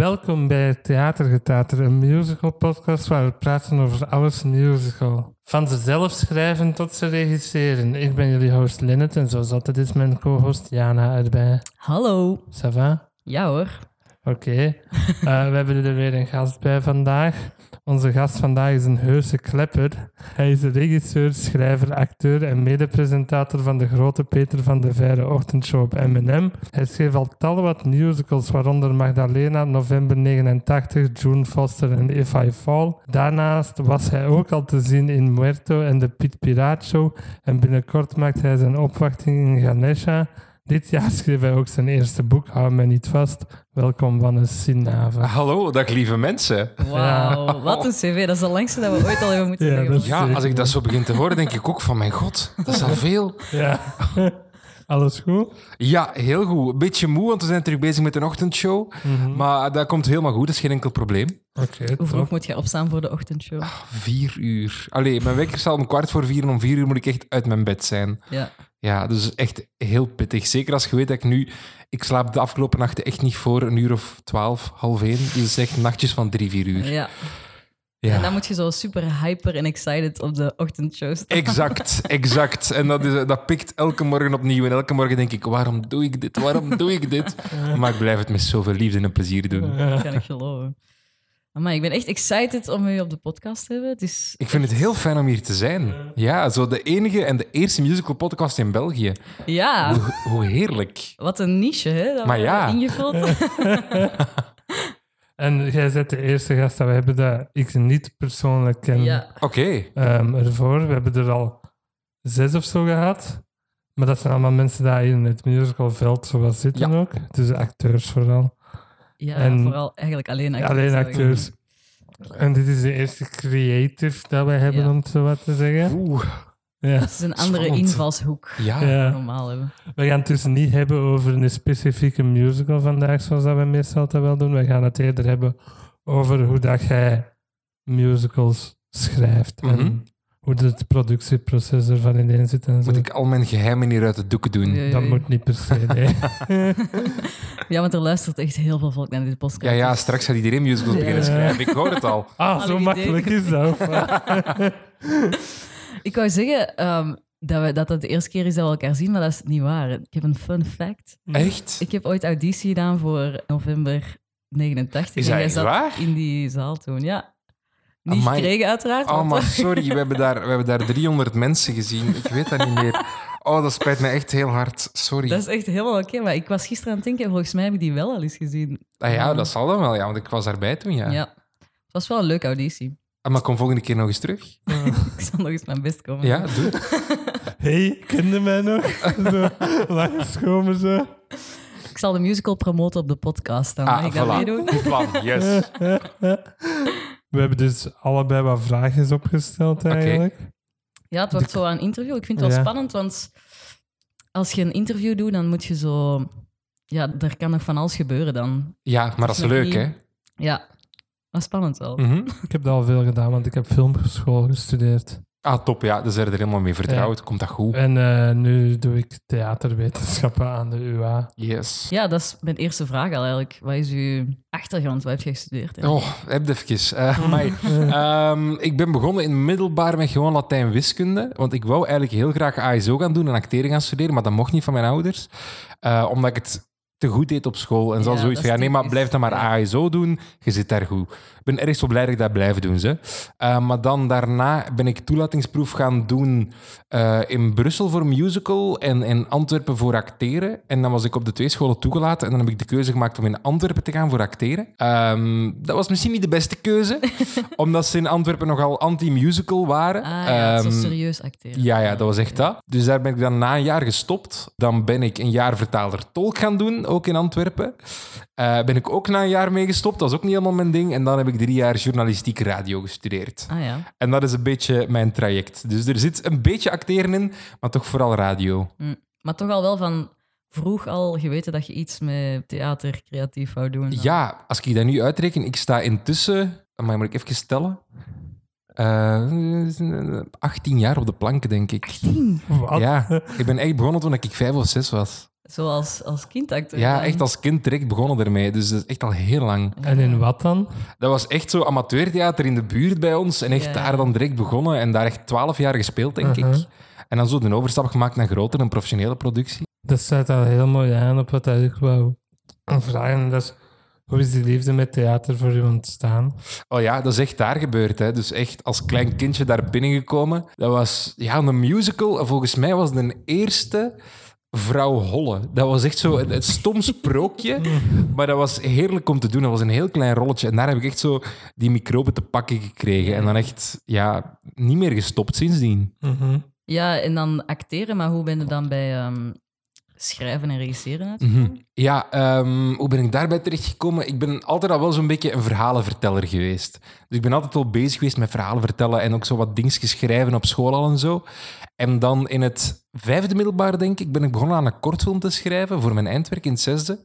Welkom bij Theatergetater, een musical podcast waar we praten over alles musical. Van ze zelf schrijven tot ze regisseren. Ik ben jullie host Linnet en zoals altijd is mijn co-host Jana erbij. Hallo. Ça va? Ja hoor. Oké. Uh, we hebben er weer een gast bij vandaag. Onze gast vandaag is een heuse klepper. Hij is regisseur, schrijver, acteur en medepresentator van de grote Peter van de Veire ochtendshow op M&M. Hij schreef al tal wat musicals, waaronder Magdalena, November 89, June Foster en If I Fall. Daarnaast was hij ook al te zien in Muerto en de Piet Piraat Show. En binnenkort maakt hij zijn opwachting in Ganesha. Dit jaar schreef hij ook zijn eerste boek, Hou mij niet vast. Welkom, Wannes Sinave. Hallo, dag lieve mensen. Wauw, wat een cv. Dat is de langste dat we ooit al hebben moeten Ja, Ja, als ik dat zo begin te horen, denk ik ook van mijn god, dat is al veel. Ja. Alles goed? Ja, heel goed. Een beetje moe, want we zijn terug bezig met een ochtendshow. Maar dat komt helemaal goed, dat is geen enkel probleem. Oké, Hoe vroeg moet je opstaan voor de ochtendshow? Vier uur. Allee, mijn wekker zal om kwart voor vier en om vier uur moet ik echt uit mijn bed zijn. Ja. Ja, dus echt heel pittig. Zeker als je weet dat ik nu... Ik slaap de afgelopen nachten echt niet voor een uur of twaalf, half één. Dus het is echt nachtjes van drie, vier uur. ja. Ja. En dan moet je zo super hyper en excited op de ochtendshow staan. Exact, exact. En dat, is, dat pikt elke morgen opnieuw. En elke morgen denk ik, waarom doe ik dit? Waarom doe ik dit? Maar ik blijf het met zoveel liefde en plezier doen. Dat kan ik geloven. Maar ik ben echt excited om u op de podcast te hebben. Het is Ik vind het heel fijn om hier te zijn. Ja, zo de enige en de eerste musical podcast in België. Ja, Hoe, hoe heerlijk. wat een niche, hè? Dat Maar ja. Ingevuld. En jij bent de eerste gast dat we hebben dat ik niet persoonlijk ken Ja. Oké. ehm, ervoor. We hebben er al zes of zo gehad. Maar dat zijn allemaal mensen die in het musicalveld zoals zitten ook. Dus acteurs vooral. Ja, En- vooral eigenlijk alleen acteurs. Alleen acteurs. En dit is de eerste creative dat wij hebben, Ja. om het zo wat te zeggen. Oeh. Ja. Het is een andere Spannend. invalshoek Ja. dan we Ja. normaal hebben. We gaan het dus niet hebben over een specifieke musical vandaag, zoals dat we meestal altijd wel doen. We gaan het eerder hebben over hoe dat jij musicals schrijft. Mhm. En hoe het productieproces ervan ineen zit en zo. Moet ik al mijn geheimen hier uit de doeken doen? Ja, Dat moet niet per se, nee. Ja, want er luistert echt heel veel volk naar dit podcast. Ja, ja, straks gaat iedereen musicals beginnen Ja. schrijven. Ik hoor het al. Ah, zo makkelijk is dat. Ik wou zeggen ehm, dat, we, dat het de eerste keer is dat we elkaar zien, maar dat is niet waar. Ik heb een fun fact. Echt? Ik heb ooit auditie gedaan voor november 89. Is en dat jij echt zat waar? in die zaal toen, ja. Niet Amai. gekregen uiteraard. Oh, maar sorry, we hebben, daar, we hebben daar 300 mensen gezien. Ik weet dat niet meer. Oh, dat spijt me echt heel hard. Sorry. Dat is echt helemaal oké, maar ik was gisteren aan het denken, volgens mij heb ik die wel al eens gezien. Ah ja, dat zal dan wel, ja, want ik was daarbij toen, ja. Ja. Het was wel een leuke auditie. Ah, maar kom volgende keer nog eens terug. Ik zal nog eens mijn best komen. Ja, doe. hey, kende mij nog? zo, langskomen zo. Ik zal de musical promoten op de podcast. Dan Ah, mag ik dat voilà. meedoen. Goed plan, yes. We hebben dus allebei wat vragen opgesteld eigenlijk. Ja, het wordt zo een interview. Ik vind het wel Ja. spannend, want als je een interview doet, dan moet je zo... Ja, er kan nog van alles gebeuren dan. Ja, maar dat is leuk, niet. hè? Ja, maar spannend wel. Mhm. Ik heb dat al veel gedaan, want ik heb filmschool gestudeerd. Ah, top, ja. Dus er er helemaal mee vertrouwd. Komt dat goed? En eh, nu doe ik theaterwetenschappen aan de UA. Yes. Ja, dat is mijn eerste vraag al eigenlijk. Wat is uw achtergrond? Wat heb je gestudeerd? hè? Oh, heb even. Eh, amai. Ehm, ik ben begonnen in middelbaar met gewoon Latijn wiskunde. Want ik wou eigenlijk heel graag ASO gaan doen en acteren gaan studeren, maar dat mocht niet van mijn ouders. Eh, omdat ik het te goed deed op school. En ze Ja, zoiets van, ja, nee, maar blijf dan maar. ASO doen. Je zit daar goed. Ben erg zo blij dat ik dat blijf doen. Ze. Eh, maar dan daarna ben ik toelatingsproef gaan doen eh, in Brussel voor musical en in Antwerpen voor acteren. En dan was ik op de twee scholen toegelaten en dan heb ik de keuze gemaakt om in Antwerpen te gaan voor acteren. Ehm, dat was misschien niet de beste keuze, omdat ze in Antwerpen nogal anti-musical waren. Ah ja, zo Ehm, serieus acteren. ja, ja, dat was echt dat. Dus daar ben ik dan na een jaar gestopt. Dan ben ik een jaar vertaler-tolk gaan doen, ook in Antwerpen. Eh, ben ik ook na een jaar mee gestopt. Dat was ook niet helemaal mijn ding. En dan heb ik drie jaar journalistiek radio gestudeerd. Ah ja. En dat is een beetje mijn traject. Dus er zit een beetje acteren in, maar toch vooral radio. Hm. Maar toch al wel van vroeg al geweten dat je iets met theater creatief wou doen. dan. Ja, als ik dat nu uitreken, ik sta intussen... Maar moet ik even stellen? Eh 18 jaar op de planken, denk ik. Tien. Wat? Ja, ik ben echt begonnen toen ik vijf of zes was. Zoals als kindacteur. Ja, dan. echt als kind direct begonnen ermee. Dus dat is echt al heel lang. En in wat dan? Dat was echt zo amateurtheater in de buurt bij ons. En echt Ja. daar dan direct begonnen. En daar echt twaalf jaar gespeeld, denk Uh-huh. ik. En dan zo de overstap gemaakt naar grotere en professionele productie. Dat sluit al heel mooi aan op wat ik wou vragen. Dat is, hoe is die liefde met theater voor u ontstaan? Oh ja, dat is echt daar gebeurd. Hè. Dus echt als klein kindje daar binnengekomen. Dat was ja, een musical. Volgens mij was het de eerste Vrouw Holle. Dat was echt zo een, een stom sprookje. maar dat was heerlijk om te doen. Dat was een heel klein rolletje. En daar heb ik echt zo die microben te pakken gekregen. En dan echt ja, niet meer gestopt sindsdien. Mhm. Ja, en dan acteren, maar hoe ben je dan bij ehm, schrijven en regisseren uitgekomen? Mhm. Ja, ehm, hoe ben ik daarbij terechtgekomen? Ik ben altijd al wel zo'n beetje een verhalenverteller geweest. Dus ik ben altijd wel bezig geweest met verhalen vertellen en ook zo wat dingetjes schrijven op school al en zo. En dan in het vijfde middelbaar, denk ik, ben ik begonnen aan een kortfilm te schrijven voor mijn eindwerk in het zesde.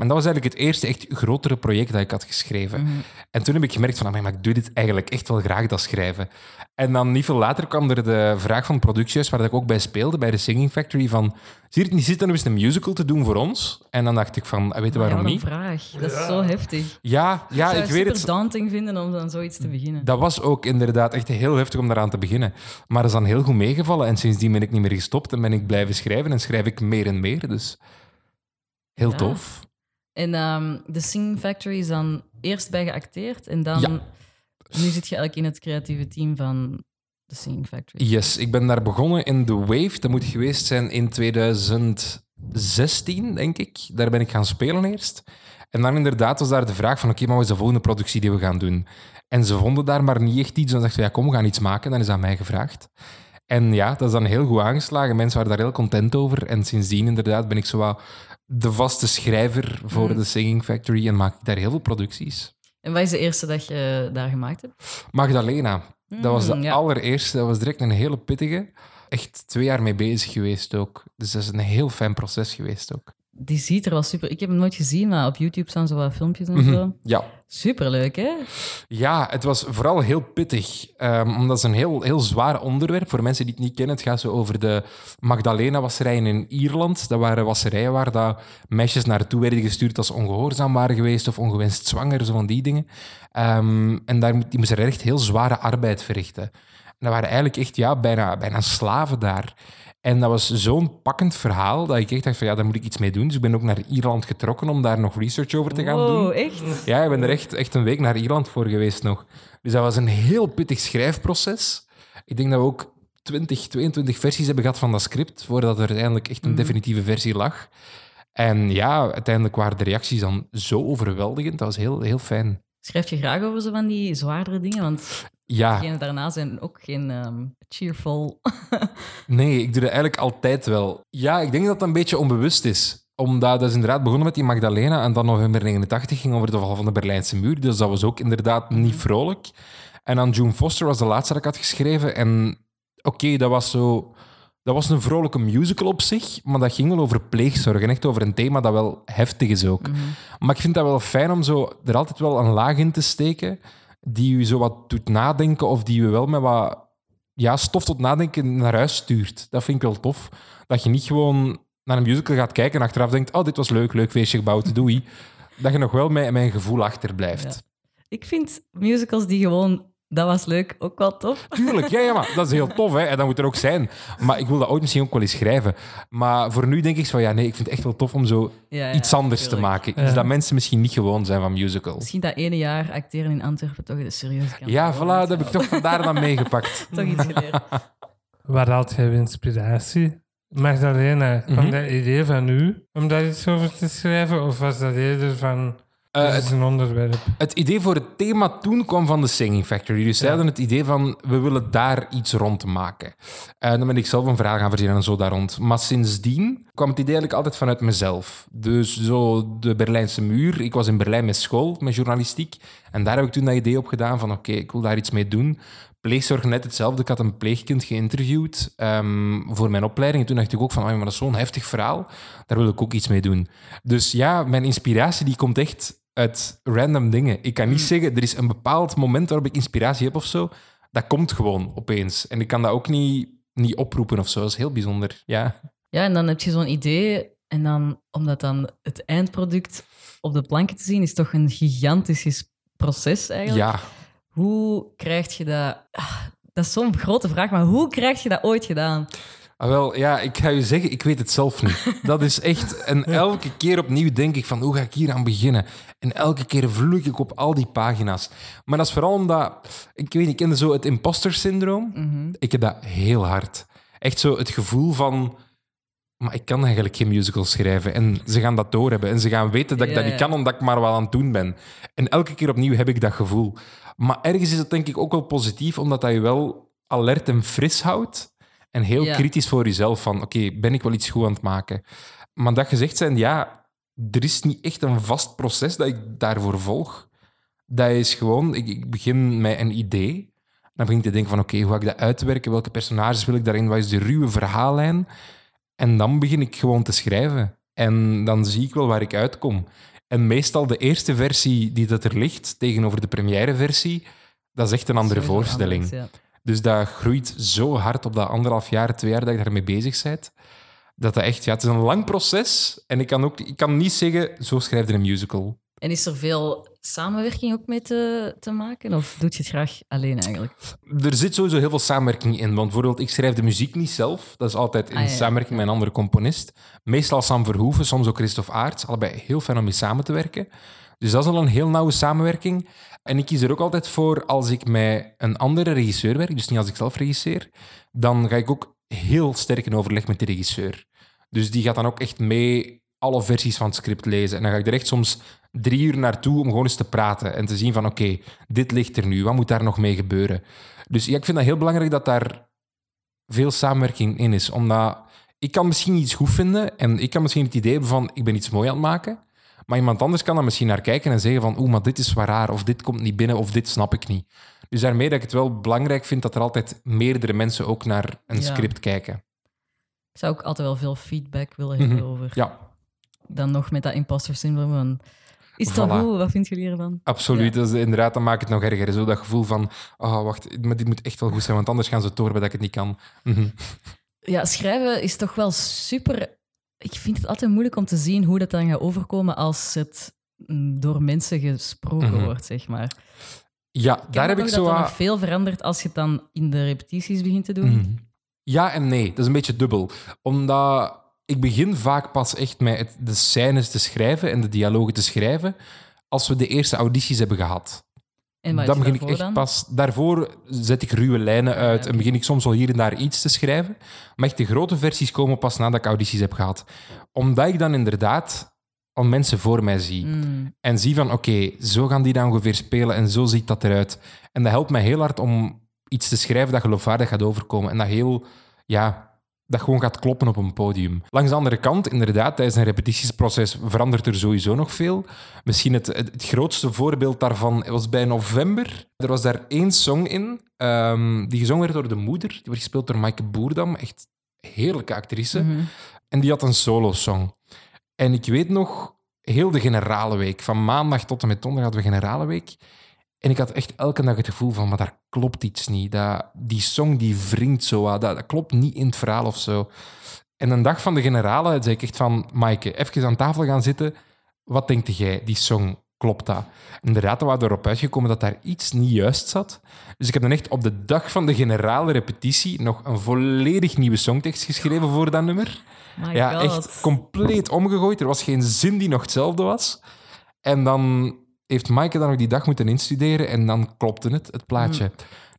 En dat was eigenlijk het eerste echt grotere project dat ik had geschreven. Mhm. En toen heb ik gemerkt van, "Amai, maar ik doe dit eigenlijk echt wel graag, dat schrijven. En dan niet veel later kwam er de vraag van productiehuis, waar ik ook bij speelde, bij de Singing Factory, van, zie je het niet zitten om eens een musical te doen voor ons? En dan dacht ik van, "Ah, weet je waarom ja, niet? wat een vraag. Dat is zo heftig. Ja, ja ik ik zou weet het het. super daunting vinden om dan zoiets te beginnen. Dat was ook inderdaad echt heel heftig om daaraan te beginnen. Maar dat is dan heel goed meegevallen en sindsdien ben ik niet meer gestopt en ben ik blijven schrijven en schrijf ik meer en meer. Dus heel Ja. tof. En ehm, de Singing Factory is dan eerst bij geacteerd en dan... Ja. Nu zit je eigenlijk in het creatieve team van de Singing Factory. Yes, ik ben daar begonnen in The Wave. Dat moet geweest zijn in 2016, denk ik. Daar ben ik gaan spelen eerst. En dan inderdaad was daar de vraag van, oké, maar wat is de volgende productie die we gaan doen? En ze vonden daar maar niet echt iets. Dan dachten we, ja, kom, we gaan iets maken. Dan is aan mij gevraagd. En ja, dat is dan heel goed aangeslagen. Mensen waren daar heel content over. En sindsdien inderdaad ben ik zo wat de vaste schrijver voor Mm. de Singing Factory en maak ik daar heel veel producties. En wat is de eerste dat je daar gemaakt hebt? Magdalena, dat was de Mm, ja. allereerste. Dat was direct een hele pittige. Echt twee jaar mee bezig geweest ook. Dus dat is een heel fijn proces geweest ook. Die ziet er wel super... Ik heb hem nooit gezien, maar op YouTube staan zo wat filmpjes en Mhm. zo. Ja. Superleuk, hè? ja, het was vooral heel pittig. ehm, omdat het is een heel, heel zwaar onderwerp. Voor mensen die het niet kennen, het gaat zo over de Magdalena-wasserijen in Ierland. Dat waren wasserijen waar dat meisjes naartoe werden gestuurd als ongehoorzaam waren geweest of ongewenst zwanger, zo van die dingen. Ehm, en daar, die moesten er echt heel zware arbeid verrichten. En dat waren eigenlijk echt ja, bijna, bijna slaven daar. En dat was zo'n pakkend verhaal dat ik echt dacht van ja, daar moet ik iets mee doen. Dus ik ben ook naar Ierland getrokken om daar nog research over te gaan wow, doen. echt? Ja, ik ben er echt, echt een week naar Ierland voor geweest nog. Dus dat was een heel pittig schrijfproces. Ik denk dat we ook 20, 22 versies hebben gehad van dat script, voordat er uiteindelijk echt een Mhm. definitieve versie lag. En ja, uiteindelijk waren de reacties dan zo overweldigend. Dat was heel, heel fijn. Schrijf je graag over zo van die zwaardere dingen? Want Ja, degenen daarna zijn ook geen ehm, cheerful... nee, ik doe dat eigenlijk altijd wel. Ja, ik denk dat dat een beetje onbewust is. Omdat dat is inderdaad begonnen met die Magdalena en dan november 89 ging over de val van de Berlijnse muur. Dus dat was ook inderdaad niet vrolijk. En dan June Foster was de laatste dat ik had geschreven. En oké, dat was zo... Dat was een vrolijke musical op zich, maar dat ging wel over pleegzorg en echt over een thema dat wel heftig is ook. Mhm. Maar ik vind dat wel fijn om zo er altijd wel een laag in te steken die u zo wat doet nadenken of die u wel met wat ja, stof tot nadenken naar huis stuurt. Dat vind ik wel tof. Dat je niet gewoon naar een musical gaat kijken en achteraf denkt oh, dit was leuk, leuk feestje gebouwd, doei. Dat je nog wel met mijn gevoel achterblijft. Ik vind musicals die gewoon... Dat was leuk, ook wel tof. Tuurlijk, ja, ja, maar dat is heel tof, hè. En dat moet er ook zijn. Maar ik wil dat ooit misschien ook wel eens schrijven. Maar voor nu denk ik zo, ja, nee, ik vind het echt wel tof om zo Ja, ja, iets anders te maken. Ja. Iets dat mensen misschien niet gewoon zijn van musicals. Misschien dat ene jaar acteren in Antwerpen toch de serieus kan Ja, voilà, dat heb ik toch vandaar dan meegepakt. Toch iets geleerd. Waar haalt jij inspiratie? Magdalena, kwam Mhm. dat idee van u om daar iets over te schrijven? Of was dat eerder van, Eh, het, is een onderwerp? het idee voor het thema toen kwam van de Singing Factory. Dus zij Ja. hadden het idee van, we willen daar iets rond maken. En dan ben ik zelf een verhaal gaan verzinnen en zo daar rond. Maar sindsdien kwam het idee eigenlijk altijd vanuit mezelf. Dus zo de Berlijnse muur. Ik was in Berlijn met school, met journalistiek. En daar heb ik toen dat idee op gedaan van, oké, ik wil daar iets mee doen. Pleegzorg net hetzelfde. Ik had een pleegkind geïnterviewd ehm, voor mijn opleiding. En toen dacht ik ook van, oh, maar dat is zo'n heftig verhaal. Daar wil ik ook iets mee doen. Dus ja, mijn inspiratie die komt echt uit random dingen. Ik kan niet zeggen, er is een bepaald moment waarop ik inspiratie heb of zo. Dat komt gewoon opeens. En ik kan dat ook niet, niet oproepen of zo. Dat is heel bijzonder. Ja. Ja, en dan heb je zo'n idee En dan, omdat dan het eindproduct op de planken te zien, is toch een gigantisch proces eigenlijk. Ja, Hoe krijg je dat... Ah, Dat is zo'n grote vraag, maar hoe krijg je dat ooit gedaan? Ah, wel, ja, ik ga je zeggen, ik weet het zelf niet. Dat is echt... En elke keer opnieuw denk ik van, hoe ga ik hier aan beginnen? En elke keer vloek ik op al die pagina's. Maar dat is vooral omdat... Ik weet niet, ik kende zo het imposter syndroom. Mhm. Ik heb dat heel hard. Echt zo het gevoel van... Maar ik kan eigenlijk geen musical schrijven. En ze gaan dat doorhebben. En ze gaan weten dat ik Ja, dat niet ja. kan, omdat ik maar wel aan het doen ben. En elke keer opnieuw heb ik dat gevoel. Maar ergens is het denk ik ook wel positief, omdat dat je wel alert en fris houdt. En heel Ja. kritisch voor jezelf van, oké, ben ik wel iets goed aan het maken? Maar dat gezegd zijn, ja, er is niet echt een vast proces dat ik daarvoor volg. Dat is gewoon, ik, ik begin met een idee. Dan begin ik te denken van, oké, hoe ga ik dat uitwerken? Welke personages wil ik daarin? Wat is de ruwe verhaallijn? En dan begin ik gewoon te schrijven. En dan zie ik wel waar ik uitkom. En meestal de eerste versie die dat er ligt, tegenover de première versie, dat is echt een andere voorstelling. anders, ja. Dus dat groeit zo hard op dat anderhalf jaar, twee jaar dat je daarmee bezig bent. Dat dat echt, ja, het is een lang proces. En ik kan ook ik kan niet zeggen, zo schrijf je een musical. En is er veel samenwerking ook mee te, te maken? Of doe je het graag alleen eigenlijk? Er zit sowieso heel veel samenwerking in. Want bijvoorbeeld, ik schrijf de muziek niet zelf. Dat is altijd in Ah, ja. samenwerking met een andere componist. Meestal Sam Verhoeven, soms ook Christophe Aarts. Allebei heel fijn om mee samen te werken. Dus dat is al een heel nauwe samenwerking. En ik kies er ook altijd voor als ik met een andere regisseur werk, dus niet als ik zelf regisseer, dan ga ik ook heel sterk in overleg met de regisseur. Dus die gaat dan ook echt mee alle versies van het script lezen. En dan ga ik er echt soms drie uur naartoe om gewoon eens te praten en te zien van oké, dit ligt er nu, wat moet daar nog mee gebeuren? Dus ik vind dat heel belangrijk dat daar veel samenwerking in is. Omdat ik kan misschien iets goed vinden en ik kan misschien het idee hebben van ik ben iets mooi aan het maken. Maar iemand anders kan dan misschien naar kijken en zeggen van oeh, maar dit is waar raar, of dit komt niet binnen, of dit snap ik niet. Dus daarmee dat ik het wel belangrijk vind dat er altijd meerdere mensen ook naar een Ja. script kijken. Ik zou ook altijd wel veel feedback willen hebben Mhm. over. Ja, Dan nog met dat imposter syndroom. Van, is het Voilà. goed? Wat vind jullie ervan? absoluut. Ja. Dat is, inderdaad, dan maakt het nog erger. Zo dat gevoel van, oh wacht, maar dit moet echt wel goed zijn, want anders gaan ze het dat ik het niet kan. Mhm. Ja, schrijven is toch wel super. Ik vind het altijd moeilijk om te zien hoe dat dan gaat overkomen als het mm, door mensen gesproken Mhm. wordt, zeg maar. Ja, Ik daar heb ik dat zo... er aan- nog veel verandert als je het dan in de repetities begint te doen. Mhm. Ja en nee, dat is een beetje dubbel. Omdat ik begin vaak pas echt met het- de scènes te schrijven en de dialogen te schrijven als we de eerste audities hebben gehad. En dan begin ik echt dan? pas... Daarvoor zet ik ruwe lijnen uit oké. en begin ik soms wel hier en daar iets te schrijven. Maar echt de grote versies komen pas nadat ik audities heb gehad. Omdat ik dan inderdaad al mensen voor mij zie. Mm, En zie van, oké, zo gaan die dan ongeveer spelen en zo ziet dat eruit. En dat helpt mij heel hard om iets te schrijven dat geloofwaardig gaat overkomen. En dat heel, ja, dat gewoon gaat kloppen op een podium. Langs de andere kant, inderdaad, tijdens een repetitiesproces verandert er sowieso nog veel. Misschien het, het, het grootste voorbeeld daarvan was bij november. Er was daar één song in, ehm, die gezongen werd door de moeder. Die werd gespeeld door Maaike Boerdam, echt heerlijke actrice. mhm. En die had een solo-song. En ik weet nog, heel de generale week, van maandag tot en met donderdag hadden we generale week. En ik had echt elke dag het gevoel van, maar daar klopt iets niet. Dat, die song die wringt zo, dat, dat klopt niet in het verhaal of zo. En een dag van de generale zei ik echt van, Maaike, even aan tafel gaan zitten. Wat denkt jij, die song, klopt dat? Inderdaad, we waren erop uitgekomen dat daar iets niet juist zat. Dus ik heb dan echt op de dag van de generale repetitie nog een volledig nieuwe songtekst geschreven voor dat nummer. My Ja, God. echt compleet omgegooid. Er was geen zin die nog hetzelfde was. En dan heeft Maaike dan ook die dag moeten instuderen en dan klopte het, het plaatje.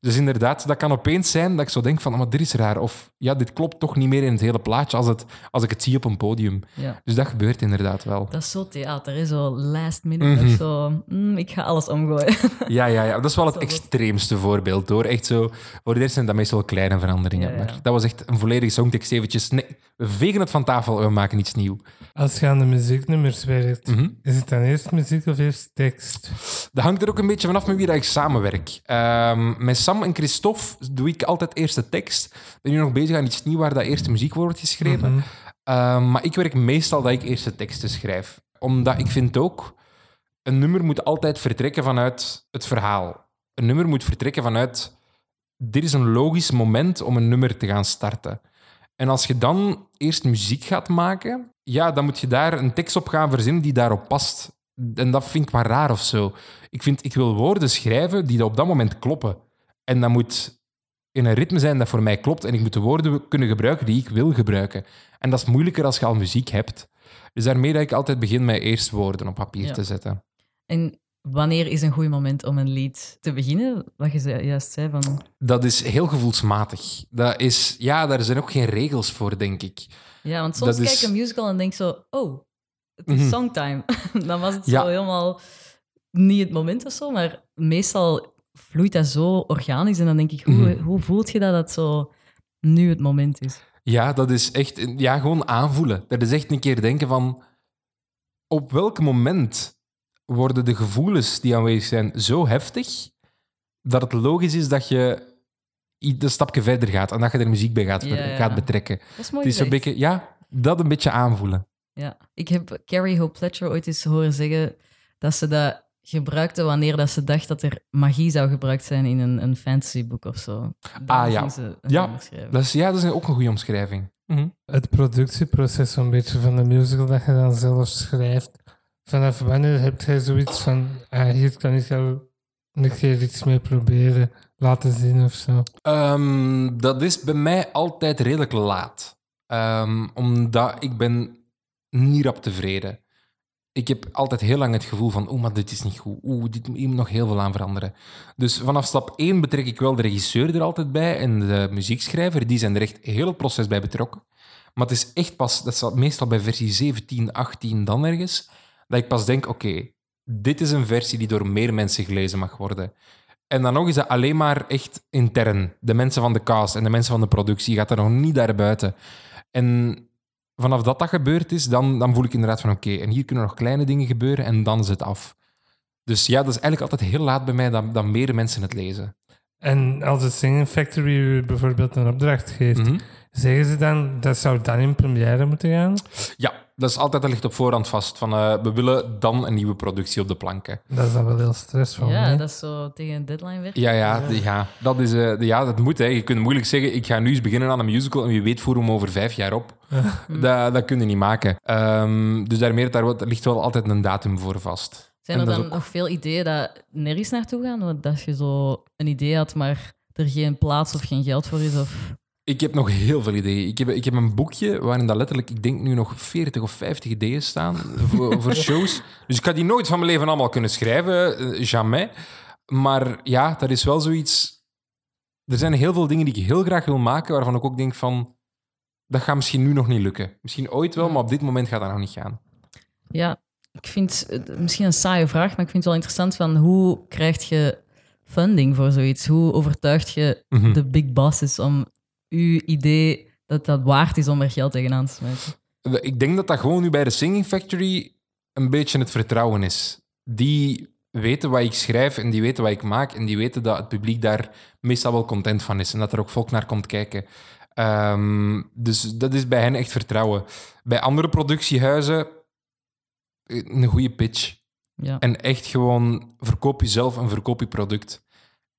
Dus inderdaad, dat kan opeens zijn dat ik zo denk van, "Oh, maar dit is raar. Of ja, dit klopt toch niet meer in het hele plaatje als, het, als ik het zie op een podium. Ja. Dus dat gebeurt inderdaad wel. Dat is zo theater, hè? zo last minute. Mhm. nog Zo, mm, ik ga alles omgooien. Ja, ja, ja. Dat is wel het extreemste voorbeeld, hoor. Echt zo, voor de eerst zijn dat meestal kleine veranderingen. Ja, ja. Maar dat was echt een volledige songtekst eventjes. Nee, we vegen het van tafel en we maken iets nieuw. Als je aan de muzieknummers werkt, Mhm. is het dan eerst muziek of eerst tekst? Dat hangt er ook een beetje vanaf met wie dat ik samenwerk. Ehm, met Sam en Christophe doe ik altijd eerst de tekst. Ben nu nog bezig aan iets nieuws waar dat eerst de muziek wordt geschreven. Mhm. Ehm, maar ik werk meestal dat ik eerst de teksten schrijf. Omdat ik vind ook, een nummer moet altijd vertrekken vanuit het verhaal. Een nummer moet vertrekken vanuit, dit is een logisch moment om een nummer te gaan starten. En als je dan eerst muziek gaat maken, ja, dan moet je daar een tekst op gaan verzinnen die daarop past. En dat vind ik maar raar of zo. Ik, vind, ik wil woorden schrijven die op dat moment kloppen. En dat moet in een ritme zijn dat voor mij klopt. En ik moet de woorden kunnen gebruiken die ik wil gebruiken. En dat is moeilijker als je al muziek hebt. Dus daarmee dat ik altijd begin met eerst woorden op papier Ja. te zetten. En wanneer is een goed moment om een lied te beginnen? Wat je juist zei van... Dat is heel gevoelsmatig. Dat is, ja, daar zijn ook geen regels voor, denk ik. Ja, want soms Dat kijk ik een musical en denk zo... Oh, het is Mhm. songtime. Dan was het Ja. zo helemaal niet het moment of zo, maar meestal vloeit dat zo organisch. En dan denk ik, hoe, Mhm. hoe voelt je dat dat zo nu het moment is? Ja, dat is echt... Ja, gewoon aanvoelen. Dat is echt een keer denken van... Op welk moment worden de gevoelens die aanwezig zijn zo heftig dat het logisch is dat je een stapje verder gaat en dat je er muziek bij gaat, ver- Ja, ja. gaat betrekken. Dat is mooi Het is een beetje... Ja, dat een beetje aanvoelen. Ja. Ik heb Carrie Hope Fletcher ooit eens horen zeggen dat ze dat gebruikte wanneer dat ze dacht dat er magie zou gebruikt zijn in een, een fantasyboek of zo. Dan Ah, ja. een Ja. Dat is, ja, dat is ook een goede omschrijving. Mhm. Het productieproces zo'n beetje van de musical dat je dan zelf schrijft. Vanaf wanneer heb jij zoiets van, ah, hier kan ik jou een keer iets mee proberen, laten zien of zo. Ehm, dat is bij mij altijd redelijk laat. Ehm, omdat ik ben niet rap tevreden. Ik heb altijd heel lang het gevoel van, oeh, maar dit is niet goed. Oeh, dit moet nog heel veel aan veranderen. Dus vanaf stap 1 betrek ik wel de regisseur er altijd bij en de muziekschrijver. Die zijn er echt heel het proces bij betrokken. Maar het is echt pas, dat staat meestal bij versie 17, 18 dan ergens, dat ik pas denk, oké, dit is een versie die door meer mensen gelezen mag worden. En dan nog is dat alleen maar echt intern. De mensen van de cast en de mensen van de productie gaat er nog niet daarbuiten. En vanaf dat dat gebeurd is, dan, dan voel ik inderdaad van oké, en hier kunnen nog kleine dingen gebeuren en dan is het af. Dus ja, dat is eigenlijk altijd heel laat bij mij dat, dat meer mensen het lezen. En als de Singing Factory bijvoorbeeld een opdracht geeft, Mhm. zeggen ze dan dat zou dan in première moeten gaan? Ja, dat is altijd, dat ligt op voorhand vast. Van, eh, we willen dan een nieuwe productie op de planken. Dat is dan wel heel stressvol. ja, hè? dat is zo tegen een deadline werken. Ja, ja, ja, dat, is, eh, de- ja dat moet. Hè. Je kunt moeilijk zeggen, ik ga nu eens beginnen aan een musical en wie weet voeren we hem over vijf jaar op. dat, dat kun je niet maken. Ehm, dus daarmee, daar wordt- ligt wel altijd een datum voor vast. Zijn er dan ook- nog veel ideeën dat nergens naartoe gaan? Want Dat je zo een idee had, maar er geen plaats of geen geld voor is? Of... Ik heb nog heel veel ideeën. Ik heb, ik heb een boekje waarin dat letterlijk, ik denk nu nog 40 of 50 ideeën staan voor, voor shows. Dus ik ga die nooit van mijn leven allemaal kunnen schrijven, eh, jamais. Maar ja, dat is wel zoiets. Er zijn heel veel dingen die ik heel graag wil maken, waarvan ik ook denk van, dat gaat misschien nu nog niet lukken. Misschien ooit wel, maar op dit moment gaat dat nog niet gaan. Ja, ik vind het misschien een saaie vraag, maar ik vind het wel interessant van hoe krijg je funding voor zoiets? Hoe overtuigt je Mhm. de big bosses om uw idee dat dat waard is om er geld tegenaan te smijten? Ik denk dat dat gewoon nu bij de Singing Factory een beetje het vertrouwen is. Die weten wat ik schrijf en die weten wat ik maak en die weten dat het publiek daar meestal wel content van is en dat er ook volk naar komt kijken. Ehm, dus dat is bij hen echt vertrouwen. Bij andere productiehuizen eh, een goede pitch. Ja. En echt gewoon verkoop jezelf en verkoop je product.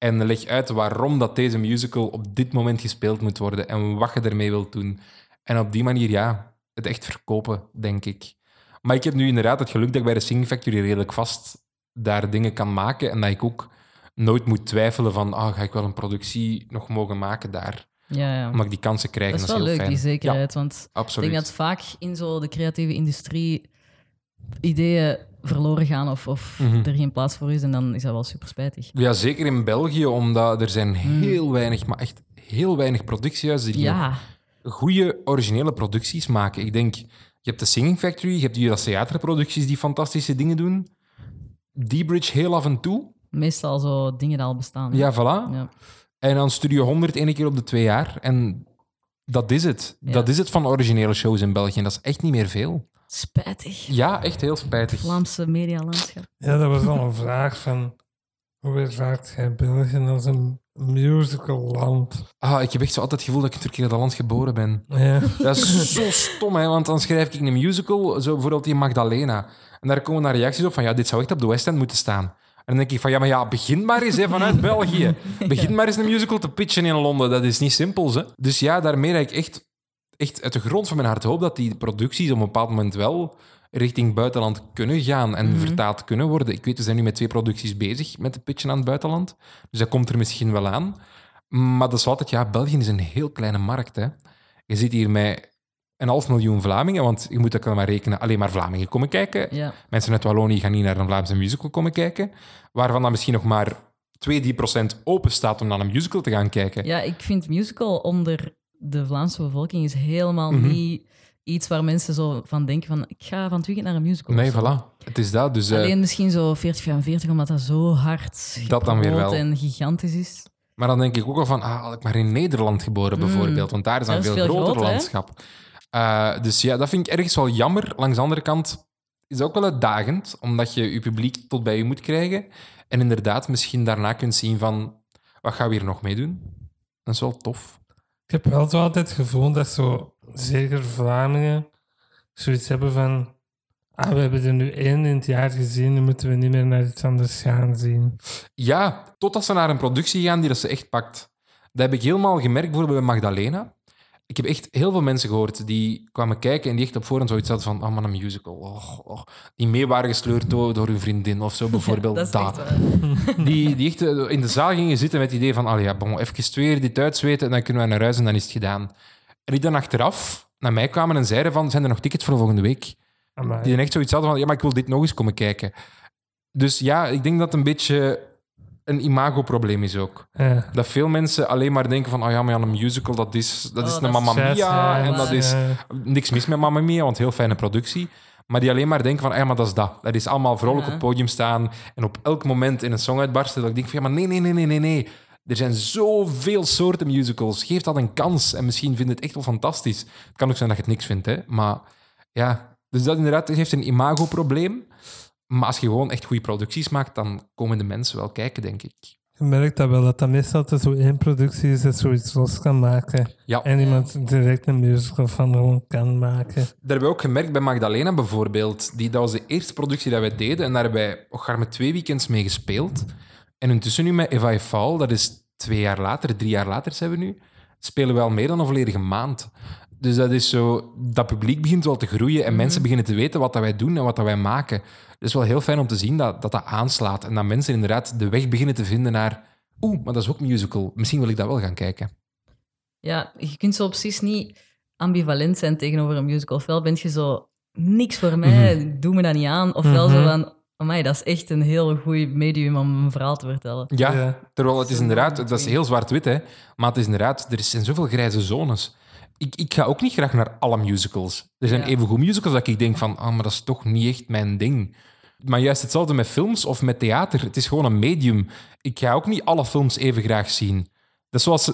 En leg uit waarom dat deze musical op dit moment gespeeld moet worden en wat je ermee wilt doen. En op die manier, ja, het echt verkopen, denk ik. Maar ik heb nu inderdaad het geluk dat ik bij de Sing Factory redelijk vast daar dingen kan maken en dat ik ook nooit moet twijfelen van, ah, ga ik wel een productie nog mogen maken daar? Ja, ja. Omdat ik die kansen krijg. Dat is wel heel leuk, fijn. die zekerheid. Want ik denk dat vaak in zo de creatieve industrie ideeën verloren gaan of, of Mhm. er geen plaats voor is. En dan is dat wel super spijtig. Ja, zeker in België, omdat er zijn heel weinig, maar echt heel weinig productiehuizen die. Ja, goede originele producties maken. Ik denk, je hebt de Singing Factory, je hebt die theaterproducties die fantastische dingen doen. D-Bridge heel af en toe. meestal zo dingen die al bestaan. Ja, voilà. Ja. En dan Studio 100 één keer op de twee jaar. En dat is het. Ja. Dat is het van originele shows in België. En dat is echt niet meer veel. Spijtig. Ja, echt heel spijtig. Vlaamse medialandschap. Ja, dat was al een vraag van hoe ervaart jij België als een musical land? Ah, ik heb echt zo altijd het gevoel dat ik in het verkeerde land geboren ben. Ja. Dat is zo stom, hè? want dan schrijf ik een musical, zo bijvoorbeeld die Magdalena. En daar komen dan reacties op van, ja, dit zou echt op de West End moeten staan. En dan denk ik van, ja, maar ja, begin maar eens hè, vanuit België. Begin maar eens een musical te pitchen in Londen. Dat is niet simpel, hè. Dus ja, daarmee dat ik echt echt uit de grond van mijn hart hoop dat die producties op een bepaald moment wel richting buitenland kunnen gaan en Mhm. vertaald kunnen worden. Ik weet, we zijn nu met twee producties bezig met de pitchen aan het buitenland. Dus dat komt er misschien wel aan. Maar dat is altijd, ja, België is een heel kleine markt. Hè. Je zit hier met een half miljoen Vlamingen, want je moet ook maar rekenen, alleen maar Vlamingen komen kijken. Ja. Mensen uit Wallonië gaan niet naar een Vlaamse musical komen kijken, waarvan dan misschien nog maar 2, 3 procent open staat om naar een musical te gaan kijken. ja, ik vind musical onder de Vlaamse bevolking is helemaal Mhm. niet iets waar mensen zo van denken van ik ga van het weekend naar een musical. Nee, voilà. Het is dat. Dus, eh, Alleen misschien zo 40, 45, omdat dat zo hard Dat dan weer wel. en gigantisch is. Maar dan denk ik ook al van, ah, had ik maar in Nederland geboren Mm. bijvoorbeeld, want daar is is veel veel groter landschap. Eh, dus ja, dat vind ik ergens wel jammer. Langs de andere kant is het ook wel uitdagend, omdat je je publiek tot bij je moet krijgen. En inderdaad misschien daarna kunt zien van, wat gaan we hier nog mee doen? Dat is wel tof. Ik heb wel zo altijd het gevoel dat zo, zeker Vlamingen, zoiets hebben van... Ah, we hebben er nu één in het jaar gezien, nu moeten we niet meer naar iets anders gaan zien. Ja, totdat ze naar een productie gaan die dat ze echt pakt. Dat heb ik helemaal gemerkt bijvoorbeeld bij Magdalena. Ik heb echt heel veel mensen gehoord die kwamen kijken en die echt op voorhand zoiets hadden van, oh man, een musical. Oh, oh. Die mee waren gesleurd door, door hun vriendin of zo bijvoorbeeld. dat is die, die echt eh, in de zaal gingen zitten met het idee van, allee, ja, bon, even twee dit uitzweten en dan kunnen we naar huis en dan is het gedaan. En die dan achteraf naar mij kwamen en zeiden van, zijn er nog tickets voor volgende week? Amai. Die dan echt zoiets hadden van, ja, maar ik wil dit nog eens komen kijken. Dus ja, ik denk dat een beetje een imagoprobleem is ook. Ja. Dat veel mensen alleen maar denken van, oh ja, maar ja, een musical, dat is, dat is Oh, een dat is Mamma Scheiß, Mia. ja, En dat is niks mis met Mamma Mia, want heel fijne productie. Maar die alleen maar denken van, ah ja, maar dat is dat. Dat is allemaal vrolijk Ja. op het podium staan en op elk moment in een song uitbarsten. Dat ik denk van, ja, maar nee, nee, nee, nee, nee, nee. Er zijn zoveel soorten musicals. Geef dat een kans. En misschien vind je het echt wel fantastisch. Het kan ook zijn dat je het niks vindt, hè. Maar ja, dus dat inderdaad heeft een imagoprobleem. Maar als je gewoon echt goede producties maakt, dan komen de mensen wel kijken, denk ik. Je merkt dat wel, dat dat meestal zo één productie is dat zoiets los kan maken. Ja. En iemand direct een musical van gewoon kan maken. Dat hebben we ook gemerkt bij Magdalena bijvoorbeeld. Die, dat was de eerste productie dat wij deden. En daar hebben wij met twee weekends mee gespeeld. En intussen nu met If I Fall, dat is twee jaar later, drie jaar later zijn we nu, spelen we al meer dan een volledige maand. Dus dat is zo, dat publiek begint wel te groeien en mensen beginnen te weten wat dat wij doen en wat dat wij maken. Het is wel heel fijn om te zien dat, dat dat aanslaat en dat mensen inderdaad de weg beginnen te vinden naar oeh, maar dat is ook musical. Misschien wil ik dat wel gaan kijken. Ja, je kunt zo precies niet ambivalent zijn tegenover een musical. Ofwel ben je zo, niks voor mij, doe me dat niet aan. Ofwel zo Mhm. van, amai, dat is echt een heel goed medium om een verhaal te vertellen. Ja, Ja. terwijl het is inderdaad, dat is heel zwart-wit, hè. Maar het is inderdaad, er zijn zoveel grijze zones. Ik, ik ga ook niet graag naar alle musicals. Er zijn Ja. evengoed musicals dat ik denk van, ah, maar dat is toch niet echt mijn ding. Maar juist hetzelfde met films of met theater. Het is gewoon een medium. Ik ga ook niet alle films even graag zien. Dat is zoals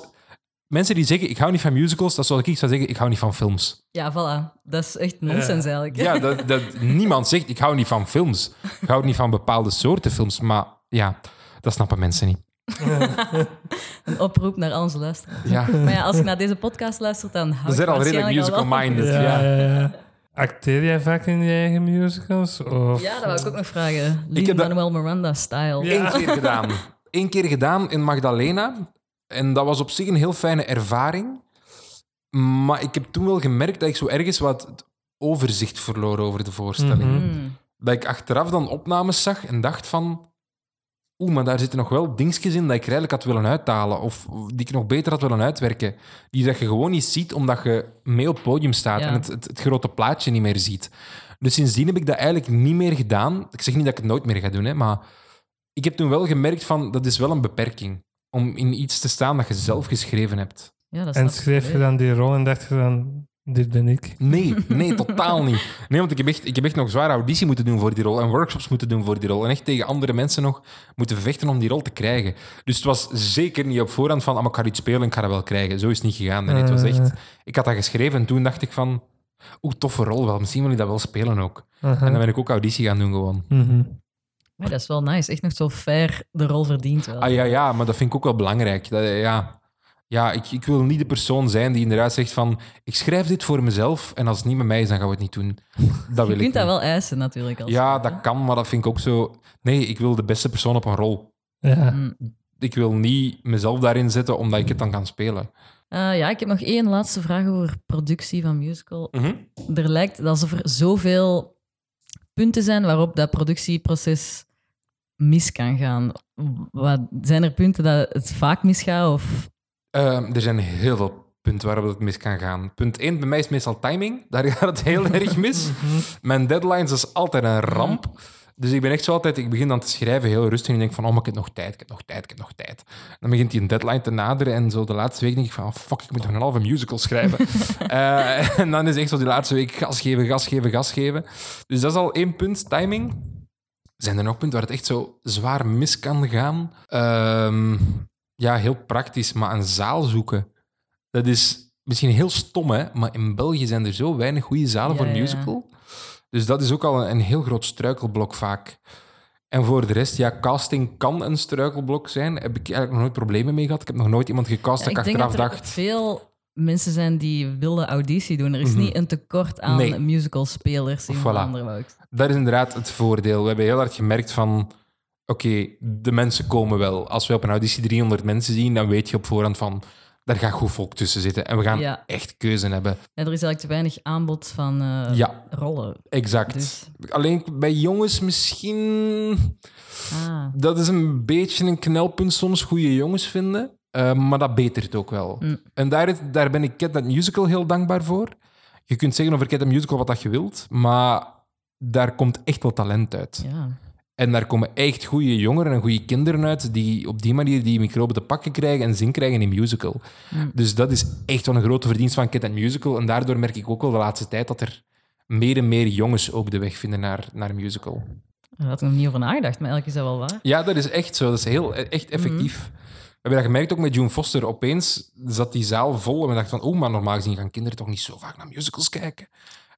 mensen die zeggen, ik hou niet van musicals, dat is zoals ik zou zeggen, ik hou niet van films. Ja, voilà. Dat is echt nonsens eigenlijk. Ja, dat, dat, niemand zegt, ik hou niet van films. Ik hou niet van bepaalde soorten films. Maar ja, dat snappen mensen niet. Een oproep naar al onze luisteraars. Ja. Maar ja, als je naar deze podcast luistert, dan hou Dan zijn je al redelijk musical-minded. Ja, Ja. ja, ja. Acteer jij vaak in je eigen musicals? Of... Ja, dat wou ik ook nog vragen. Ik heb dat- Lin-Manuel Miranda-style. Ja. Eén keer gedaan. Eén keer gedaan in Magdalena. En dat was op zich een heel fijne ervaring. Maar ik heb toen wel gemerkt dat ik zo ergens wat overzicht verloor over de voorstelling. Mhm. Hmm. Dat ik achteraf dan opnames zag en dacht van... Oeh, maar daar zitten nog wel dingetjes in dat ik eigenlijk had willen uithalen. Of die ik nog beter had willen uitwerken. Die dat je gewoon niet ziet omdat je mee op het podium staat Ja. en het, het, het grote plaatje niet meer ziet. Dus sindsdien heb ik dat eigenlijk niet meer gedaan. Ik zeg niet dat ik het nooit meer ga doen, hè, maar ik heb toen wel gemerkt van dat is wel een beperking. Om in iets te staan dat je zelf geschreven hebt. Ja, dat En schreef je dan die rol en dacht je dan, dit ben ik. Nee, nee, totaal niet. Nee, want ik heb, echt, ik heb echt nog zware auditie moeten doen voor die rol en workshops moeten doen voor die rol. En echt tegen andere mensen nog moeten vechten om die rol te krijgen. Dus het was zeker niet op voorhand van, ah, maar ik ga iets spelen en ik ga dat wel krijgen. Zo is het niet gegaan. Nee, het was echt... Ik had dat geschreven en toen dacht ik van, oeh, toffe rol wel. Misschien wil ik dat wel spelen ook. En dan ben ik ook auditie gaan doen gewoon. Mhm. Maar dat is wel nice. Echt nog zo fair de rol verdient wel. Ah ja, ja, maar dat vind ik ook wel belangrijk. Dat, ja, ja ik, ik wil niet de persoon zijn die inderdaad zegt van, ik schrijf dit voor mezelf en als het niet met mij is, dan gaan we het niet doen. Dat wil je ik kunt dat wel eisen natuurlijk. Als Ja, dat kan, maar dat vind ik ook zo... Nee, ik wil de beste persoon op een rol. Ja. Mm. Ik wil niet mezelf daarin zetten omdat ik het dan kan spelen. Eh, ja, ik heb nog één laatste vraag over productie van musical. Mhm. Er lijkt alsof er zoveel punten zijn waarop dat productieproces mis kan gaan. Wat, zijn er punten dat het vaak misgaat? Of... Ehm, er zijn heel veel punten waarop het mis kan gaan. Punt 1, bij mij is meestal timing. Daar gaat het heel erg mis. Mijn deadlines is altijd een ramp. Dus ik ben echt zo altijd, ik begin dan te schrijven heel rustig en ik denk van, oh, maar ik heb nog tijd, ik heb nog tijd, ik heb nog tijd. Dan begint die een deadline te naderen en zo de laatste week denk ik van, oh, fuck, ik moet nog een halve musical schrijven. Eh, en dan is echt zo die laatste week gas geven, gas geven, gas geven. Dus dat is al één punt, timing. Zijn er nog punten waar het echt zo zwaar mis kan gaan? Ehm, ja, heel praktisch, maar een zaal zoeken. Dat is misschien heel stom, hè? maar in België zijn er zo weinig goede zalen Ja, voor ja. musical. Dus dat is ook al een, een heel groot struikelblok vaak. En voor de rest, ja, casting kan een struikelblok zijn. Heb ik eigenlijk nog nooit problemen mee gehad. Ik heb nog nooit iemand gecast dat ik ik denk achteraf dat er dacht... veel mensen zijn die wilde auditie doen. Er is Mhm. niet een tekort aan Nee. musicalspelers in Voilà. Ik Dat is inderdaad het voordeel. We hebben heel hard gemerkt van... Oké, de mensen komen wel. Als we op een auditie 300 mensen zien, dan weet je op voorhand van... Daar gaat goed volk tussen zitten. En we gaan Ja. echt keuze hebben. Ja, er is eigenlijk te weinig aanbod van eh, Ja. rollen. Exact. Dus, Alleen bij jongens misschien... ah, Dat is een beetje een knelpunt soms, goede jongens vinden. Eh, maar dat betert ook wel. Mm. En daar, daar ben ik Cat That Musical heel dankbaar voor. Je kunt zeggen over Cat That Musical wat dat je wilt, maar daar komt echt wel talent uit. ja. En daar komen echt goede jongeren en goede kinderen uit die op die manier die microben te pakken krijgen en zin krijgen in musical. Mm. Dus dat is echt wel een grote verdienst van Cat That Musical. En daardoor merk ik ook wel de laatste tijd dat er meer en meer jongens ook de weg vinden naar, naar musical. Daar had ik nog niet over nagedacht, maar eigenlijk is dat wel waar. Ja, dat is echt zo. Dat is heel, echt effectief. We hebben dat gemerkt ook met June Foster. Opeens zat die zaal vol en we dachten van, oh, maar normaal gezien gaan kinderen toch niet zo vaak naar musicals kijken.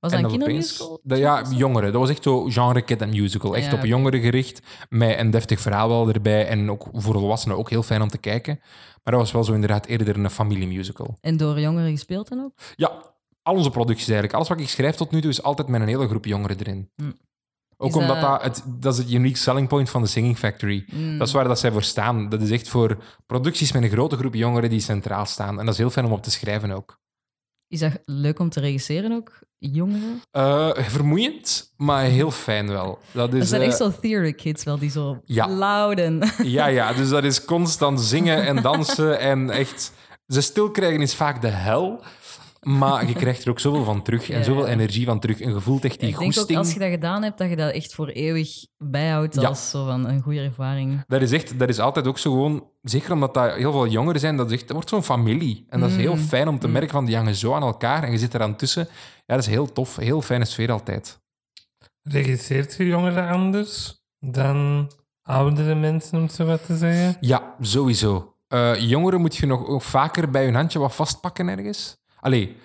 Was dat en een kindermusical? ja, jongeren. Dat was echt zo genre kid en musical. Echt Ja, op jongeren gericht, met een deftig verhaal wel erbij. En ook voor volwassenen ook heel fijn om te kijken. Maar dat was wel zo inderdaad eerder een familiemusical. En door jongeren gespeeld dan ook? Ja, al onze producties eigenlijk. Alles wat ik schrijf tot nu toe is altijd met een hele groep jongeren erin. Hm. Ook omdat dat- dat, het, dat is het unique selling point van de Singing Factory. Mm. Dat is waar dat zij voor staan. Dat is echt voor producties met een grote groep jongeren die centraal staan. En dat is heel fijn om op te schrijven ook. Is dat leuk om te regisseren ook? Jongeren? Eh, vermoeiend, maar heel fijn wel. Dat Dat is, zijn eh, echt zo theory kids wel, die zo Ja. loud en... Ja, ja, dus dat is constant zingen en dansen en echt... Ze stil krijgen is vaak de hel, maar je krijgt er ook zoveel van terug en Ja, zoveel ja. energie van terug. En je voelt echt die ik denk ook goesting. als je dat gedaan hebt, dat je dat echt voor eeuwig bijhoudt Ja. als zo van een goede ervaring. Dat is echt, dat is altijd ook zo gewoon, zeker omdat dat heel veel jongeren zijn, dat, is echt, dat wordt zo'n familie. En dat is heel Mm. fijn om te Mm. merken van die hangen zo aan elkaar en je zit eraan tussen. Ja, dat is heel tof, heel fijne sfeer altijd. Regisseert je jongeren anders dan oudere mensen, om het zo wat te zeggen? Ja, sowieso. Eh, jongeren moet je nog ook vaker bij hun handje wat vastpakken ergens. Allee,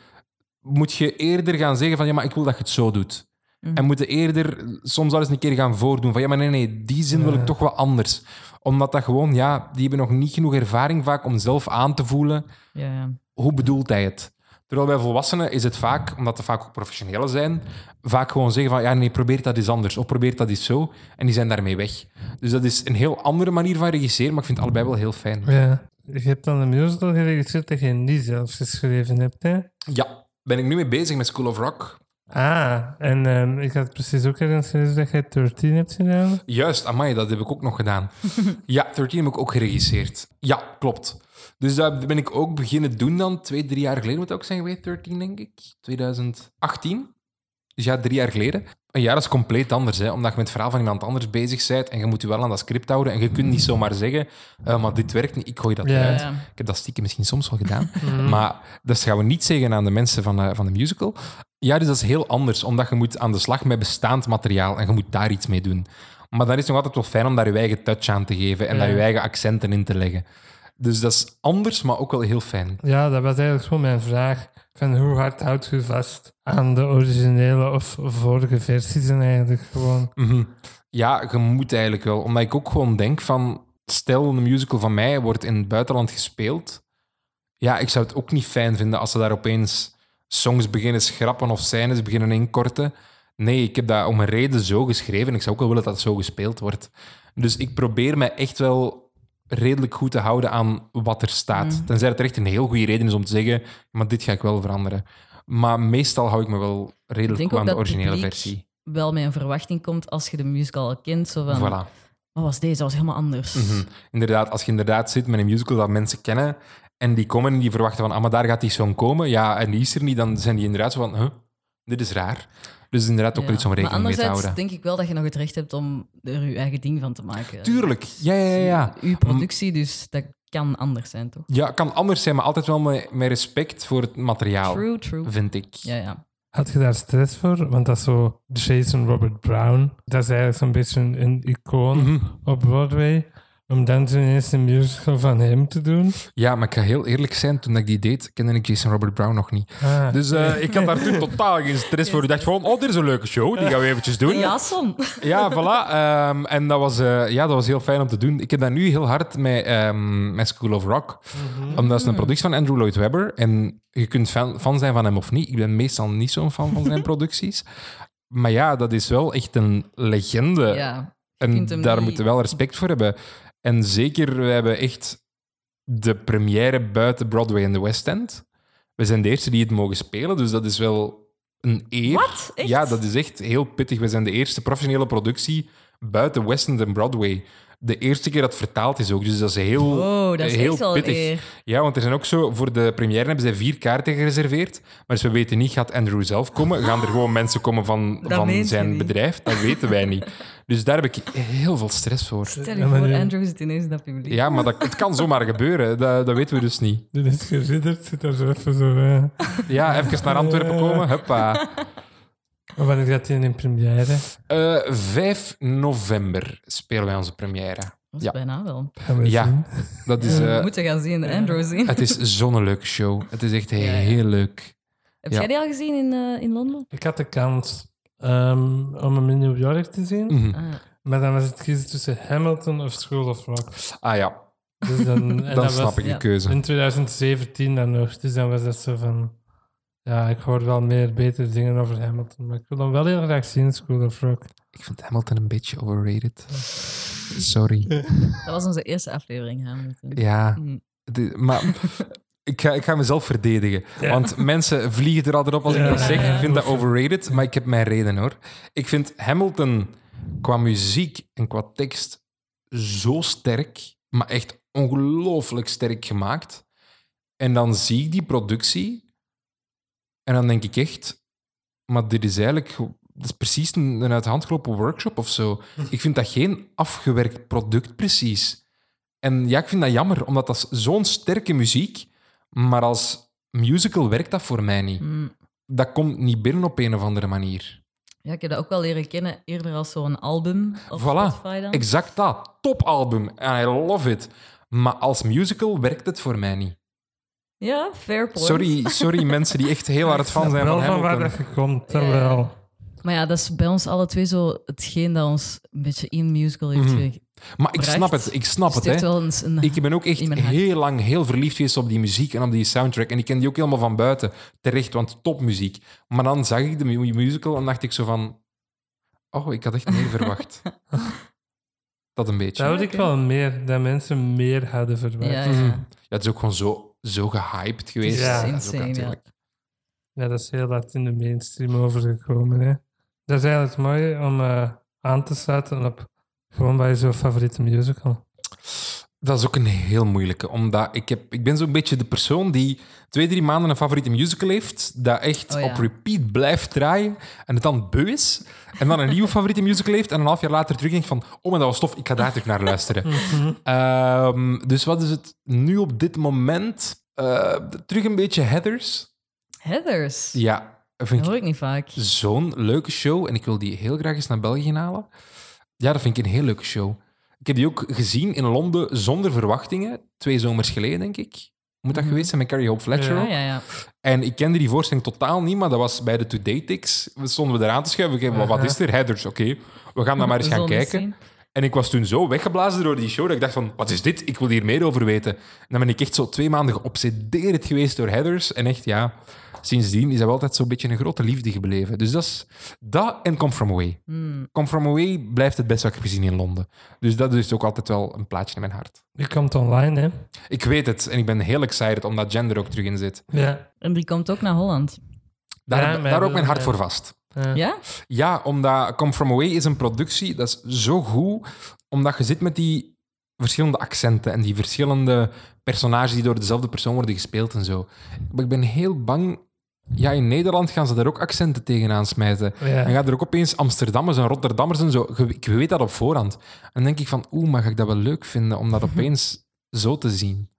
moet je eerder gaan zeggen van ja, maar ik wil dat je het zo doet. Mhm. En moeten eerder soms al eens een keer gaan voordoen van ja, maar nee, nee, die zin wil ik toch wel anders. Omdat dat gewoon, ja, die hebben nog niet genoeg ervaring vaak om zelf aan te voelen Ja, ja. hoe bedoelt hij het? Terwijl bij volwassenen is het vaak, omdat er vaak ook professionelen zijn, vaak gewoon zeggen van ja, nee, probeer dat eens anders of probeer dat eens zo. En die zijn daarmee weg. Dus dat is een heel andere manier van regisseren, maar ik vind het allebei wel heel fijn. Ja. Je hebt dan een musical geregisseerd dat je niet zelf geschreven hebt, hè? Ja, ben ik nu mee bezig met School of Rock. Ah, en ehm, ik had precies ook ergens gelezen dat jij 13 hebt gedaan. Juist, amai, dat heb ik ook nog gedaan. ja, 13 heb ik ook geregisseerd. Ja, klopt. Dus dat ben ik ook beginnen doen dan, twee, drie jaar geleden moet het ook zijn geweest, 13 denk ik. 2018. Dus ja, drie jaar geleden. Ja, dat is compleet anders, hè, omdat je met het verhaal van iemand anders bezig bent en je moet je wel aan dat script houden en je kunt niet zomaar zeggen, eh, maar dit werkt niet, ik gooi dat Ja. eruit. Ja. Ik heb dat stiekem misschien soms wel gedaan. Mhm. Maar dat gaan we niet zeggen aan de mensen van de, van de musical. Ja, dus dat is heel anders, omdat je moet aan de slag met bestaand materiaal en je moet daar iets mee doen. Maar dan is het nog altijd wel fijn om daar je eigen touch aan te geven en Ja. daar je eigen accenten in te leggen. Dus dat is anders, maar ook wel heel fijn. Ja, dat was eigenlijk gewoon mijn vraag. Van hoe hard houdt je vast aan de originele of vorige versies en eigenlijk gewoon... Mhm. Ja, je moet eigenlijk wel. Omdat ik ook gewoon denk van... Stel, een musical van mij wordt in het buitenland gespeeld. Ja, ik zou het ook niet fijn vinden als ze daar opeens songs beginnen schrappen of scènes beginnen inkorten. Nee, ik heb dat om een reden zo geschreven. Ik zou ook wel willen dat het zo gespeeld wordt. Dus ik probeer mij echt wel redelijk goed te houden aan wat er staat. Mm. Tenzij het er echt een heel goede reden is om te zeggen, maar dit ga ik wel veranderen. Maar meestal hou ik me wel redelijk goed aan de originele versie. Wel met een verwachting komt als je de musical al kent. Zo van, Voilà. wat was deze? Dat was helemaal anders. Mhm. Inderdaad, als je inderdaad zit met een musical dat mensen kennen en die komen en die verwachten van, ah, maar daar gaat die song komen, ja, en die is er niet, dan zijn die inderdaad zo van, huh, dit is raar. Dus inderdaad ook Ja. wel iets om Maar rekening mee te anderzijds houden. denk ik wel dat je nog het recht hebt om er je eigen ding van te maken. Tuurlijk, ja, ja, ja. ja. Uw productie, dus dat kan anders zijn, toch? Ja, kan anders zijn, maar altijd wel met, met respect voor het materiaal, True, true. vind ik. Ja, ja. Had je daar stress voor? Want dat is zo Jason Robert Brown. Dat is eigenlijk zo'n beetje een, een icoon Mhm. op Broadway. Om dan zo ineens een musical van hem te doen. Ja, maar ik ga heel eerlijk zijn, toen ik die deed, kende ik Jason Robert Brown nog niet. Ah. Dus eh, ik had daar toen totaal geen stress voor. Ik dacht gewoon, oh, dit is een leuke show, die gaan we eventjes doen. Ja, Son. Ja, voilà. Ehm, en dat was, eh, ja, dat was heel fijn om te doen. Ik heb dat nu heel hard met, ehm, met School of Rock. Omdat het is een productie van Andrew Lloyd Webber. En je kunt fan, fan zijn van hem of niet. Ik ben meestal niet zo'n fan van zijn producties. Maar ja, dat is wel echt een legende. Ja. en daar niet- moeten we wel respect voor hebben. En zeker, we hebben echt de première buiten Broadway en de West End. We zijn de eerste die het mogen spelen, dus dat is wel een eer. Wat? Echt? Ja, dat is echt heel pittig. We zijn de eerste professionele productie buiten West End en Broadway. De eerste keer dat het vertaald is ook, dus dat is heel, Wow, dat is heel echt pittig. eer. Ja, want er zijn ook zo, voor de première hebben zij vier kaarten gereserveerd. Maar dus we weten niet, gaat Andrew zelf komen? Gaan er gewoon mensen komen van, Dat van zijn bedrijf? Dat weten wij niet. Dus daar heb ik heel veel stress voor. Stel je voor, Andrew zit ineens in dat publiek. Ja, maar dat, het kan zomaar gebeuren. Dat, dat weten we dus niet. Dit is geridderd, zit daar zo even zo... eh. Ja, even naar Antwerpen komen. Huppa. Maar wanneer gaat hij in première? Eh 5 november spelen wij onze première. Dat is Ja. bijna wel. Gaan we Ja. zien. Dat is, We eh, moeten gaan zien, Andrew zien. het is zo'n leuke show. Het is echt heel leuk. Heb ja. jij die al gezien in, eh, in Londen? Ik had de kans ehm, om hem in New York te zien. Mhm. Ah, Maar dan was het kiezen tussen Hamilton of School of Rock. Ah ja, Dus dan, en dan dat snap was ik de ja. keuze. in 2017 dan nog. Dus dan was dat zo van... Ja, ik hoor wel meer betere dingen over Hamilton. Maar ik wil hem wel heel graag zien, School of Rock. Ik vind Hamilton een beetje overrated. Sorry. dat was onze eerste aflevering, Hamilton. Ja, de- maar ik ga, ik ga mezelf verdedigen. Ja. Want mensen vliegen er al op als ik Ja. dat zeg. Ik vind dat overrated, maar ik heb mijn reden hoor. Ik vind Hamilton qua muziek en qua tekst zo sterk, maar echt ongelooflijk sterk gemaakt. En dan zie ik die productie en dan denk ik echt, maar dit is eigenlijk dat is precies een, een uit de hand gelopen workshop of zo. Ik vind dat geen afgewerkt product precies. En ja, ik vind dat jammer, omdat dat zo'n sterke muziek, maar als musical werkt dat voor mij niet. Hm. Dat komt niet binnen op een of andere manier. Ja, ik heb dat ook wel leren kennen eerder als zo'n album op Voilà. Spotify dan. Exact dat. Topalbum. En I love it. Maar als musical werkt het voor mij niet. Ja, fair point. Sorry, sorry mensen die echt heel hard fan zijn wel van van waar dat komt, Ja. Maar ja, dat is bij ons alle twee zo hetgeen dat ons een beetje in musical heeft Mhm. Maar ik snap het, ik snap Dus het. het heeft Hè. wel eens een... Ik ben ook echt heel lang heel verliefd geweest op die muziek en op die soundtrack. En ik ken die ook helemaal van buiten. Terecht, want topmuziek. Maar dan zag ik de mu- musical en dacht ik zo van... Oh, ik had echt meer verwacht. Dat een beetje. Dat had ik wel meer, dat mensen meer hadden verwacht. Ja, Ja, Mhm. ja. Ja, het is ook gewoon zo, zo gehyped geweest. Ja. dat is ook Insane, ja. natuurlijk. dat is heel laat in de mainstream overgekomen. Hè. Dat is eigenlijk mooi om eh, aan te sluiten op gewoon bij zo'n favoriete musical. Dat is ook een heel moeilijke, omdat ik, heb, ik ben zo'n beetje de persoon die twee, drie maanden een favoriete musical heeft, dat echt Oh ja. op repeat blijft draaien en het dan beu is, en dan een nieuwe favoriete musical heeft en een half jaar later terug denkt van oh, maar dat was tof, ik ga daar terug naar luisteren. Ehm, dus wat is het nu op dit moment? Eh, terug een beetje Heathers. Heathers. Ja, Dat vind ik hoor ik niet vaak. zo'n leuke show en ik wil die heel graag eens naar België halen. Ja, dat vind ik een heel leuke show. Ik heb die ook gezien in Londen zonder verwachtingen. Twee zomers geleden, denk ik. Moet dat Mhm. geweest zijn met Carrie Hope Fletcher Ja. Ja, ja. En ik kende die voorstelling totaal niet, maar dat was bij de Today. We stonden we eraan te schuiven. Oké, wat- wat is er? Headers, oké. We gaan daar maar eens gaan kijken. zien. En ik was toen zo weggeblazen door die show dat ik dacht van, wat is dit? Ik wil hier meer over weten. En dan ben ik echt zo twee maanden geobsedeerd geweest door Heathers. En echt, ja, sindsdien is dat wel altijd zo'n beetje een grote liefde gebleven. Dus dat is dat en Come From Away. Hmm. Come From Away blijft het best wat ik heb gezien in Londen. Dus dat is ook altijd wel een plaatje in mijn hart. Die komt online, hè? Ik weet het en ik ben heel excited omdat gender ook terug in zit. Ja. En die komt ook naar Holland. Daar, Ja, daar ook mijn hart ja. voor vast. Ja. Ja? Ja, omdat Come From Away is een productie, dat is zo goed, omdat je zit met die verschillende accenten en die verschillende personages die door dezelfde persoon worden gespeeld en zo. Maar ik ben heel bang... Ja, in Nederland gaan ze daar ook accenten tegenaan smijten. Ja. En gaat er ook opeens Amsterdammers en Rotterdammers en zo. Ik weet dat op voorhand. En dan denk ik van, oeh, maar ga ik dat wel leuk vinden om dat opeens zo te zien?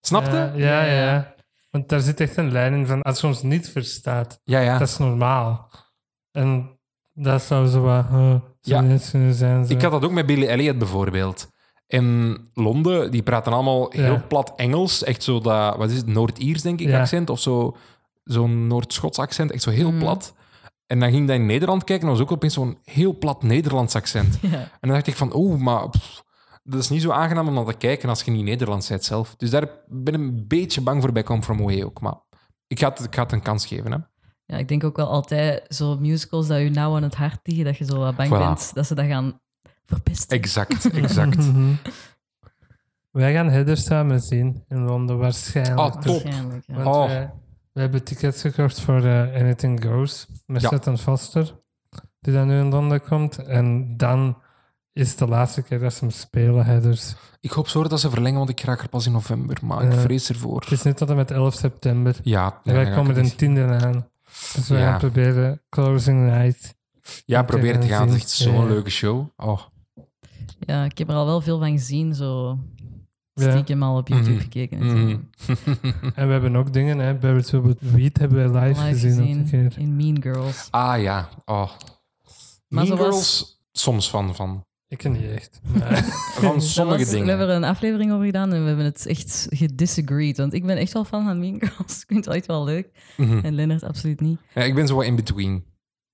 Snap je? Ja, ja, Ja. Want daar zit echt een lijn in van als je ons niet verstaat, Ja, ja. dat is normaal. En dat zou zo wat uh, Ja. zoiets kunnen zijn. Zo. Ik had dat ook met Billy Elliot bijvoorbeeld. In Londen, die praten allemaal heel Ja. plat Engels. Echt zo dat, wat is het, Noord-Iers, denk ik, Ja. accent. Of zo, zo'n Noord-Schots accent. Echt zo heel Mhm. plat. En dan ging ik dat in Nederland kijken en was ook opeens zo'n heel plat Nederlands accent. Ja. En dan dacht ik van, oeh, maar pff, dat is niet zo aangenaam om naar te kijken als je niet Nederlands bent zelf. Dus daar ben ik een beetje bang voor bij Come From Away ook. Maar ik ga het, ik ga het een kans geven. Hè. Ja, ik denk ook wel altijd zo musicals dat je nauw aan het hart liggen, dat je zo wat bang Voilà. bent dat ze dat gaan verpesten. Exact, exact. Mhm. Wij gaan Heather samen zien in Londen, waarschijnlijk. Ah, top. Waarschijnlijk, ja. Want Oh. We hebben tickets gekocht voor eh, Anything Goes met Ja. Seth Foster, die dan nu in Londen komt. En dan is het de laatste keer dat ze hem spelen, Heathers. Ik hoop zo dat ze verlengen, want ik raak er pas in november. Maar ik Ja. vrees ervoor. Het is nu tot en met 11 september. Ja, En wij komen de niet- tiende aan. Dus we Ja. gaan proberen Closing Night. Ja, probeer het te gaan. Het is echt zo'n Ja. leuke show. Oh. Ja, ik heb er al wel veel van gezien, zo. Stiekem al op YouTube Mhm. gekeken. En. Mhm. En we hebben ook dingen, hè. Bijvoorbeeld Weed hebben wij live, Live gezien. ook een keer. in Mean Girls. ah ja, oh. Maar Mean Girls, soms van. Van, Ik niet echt. Maar- van sommige was- dingen. We hebben er een aflevering over gedaan en we hebben het echt gedisagreed. Want ik ben echt wel fan van Mean Girls. Ik vind het echt wel leuk. Mhm. En Lennart absoluut niet. Ja, ik ben zo wat in between.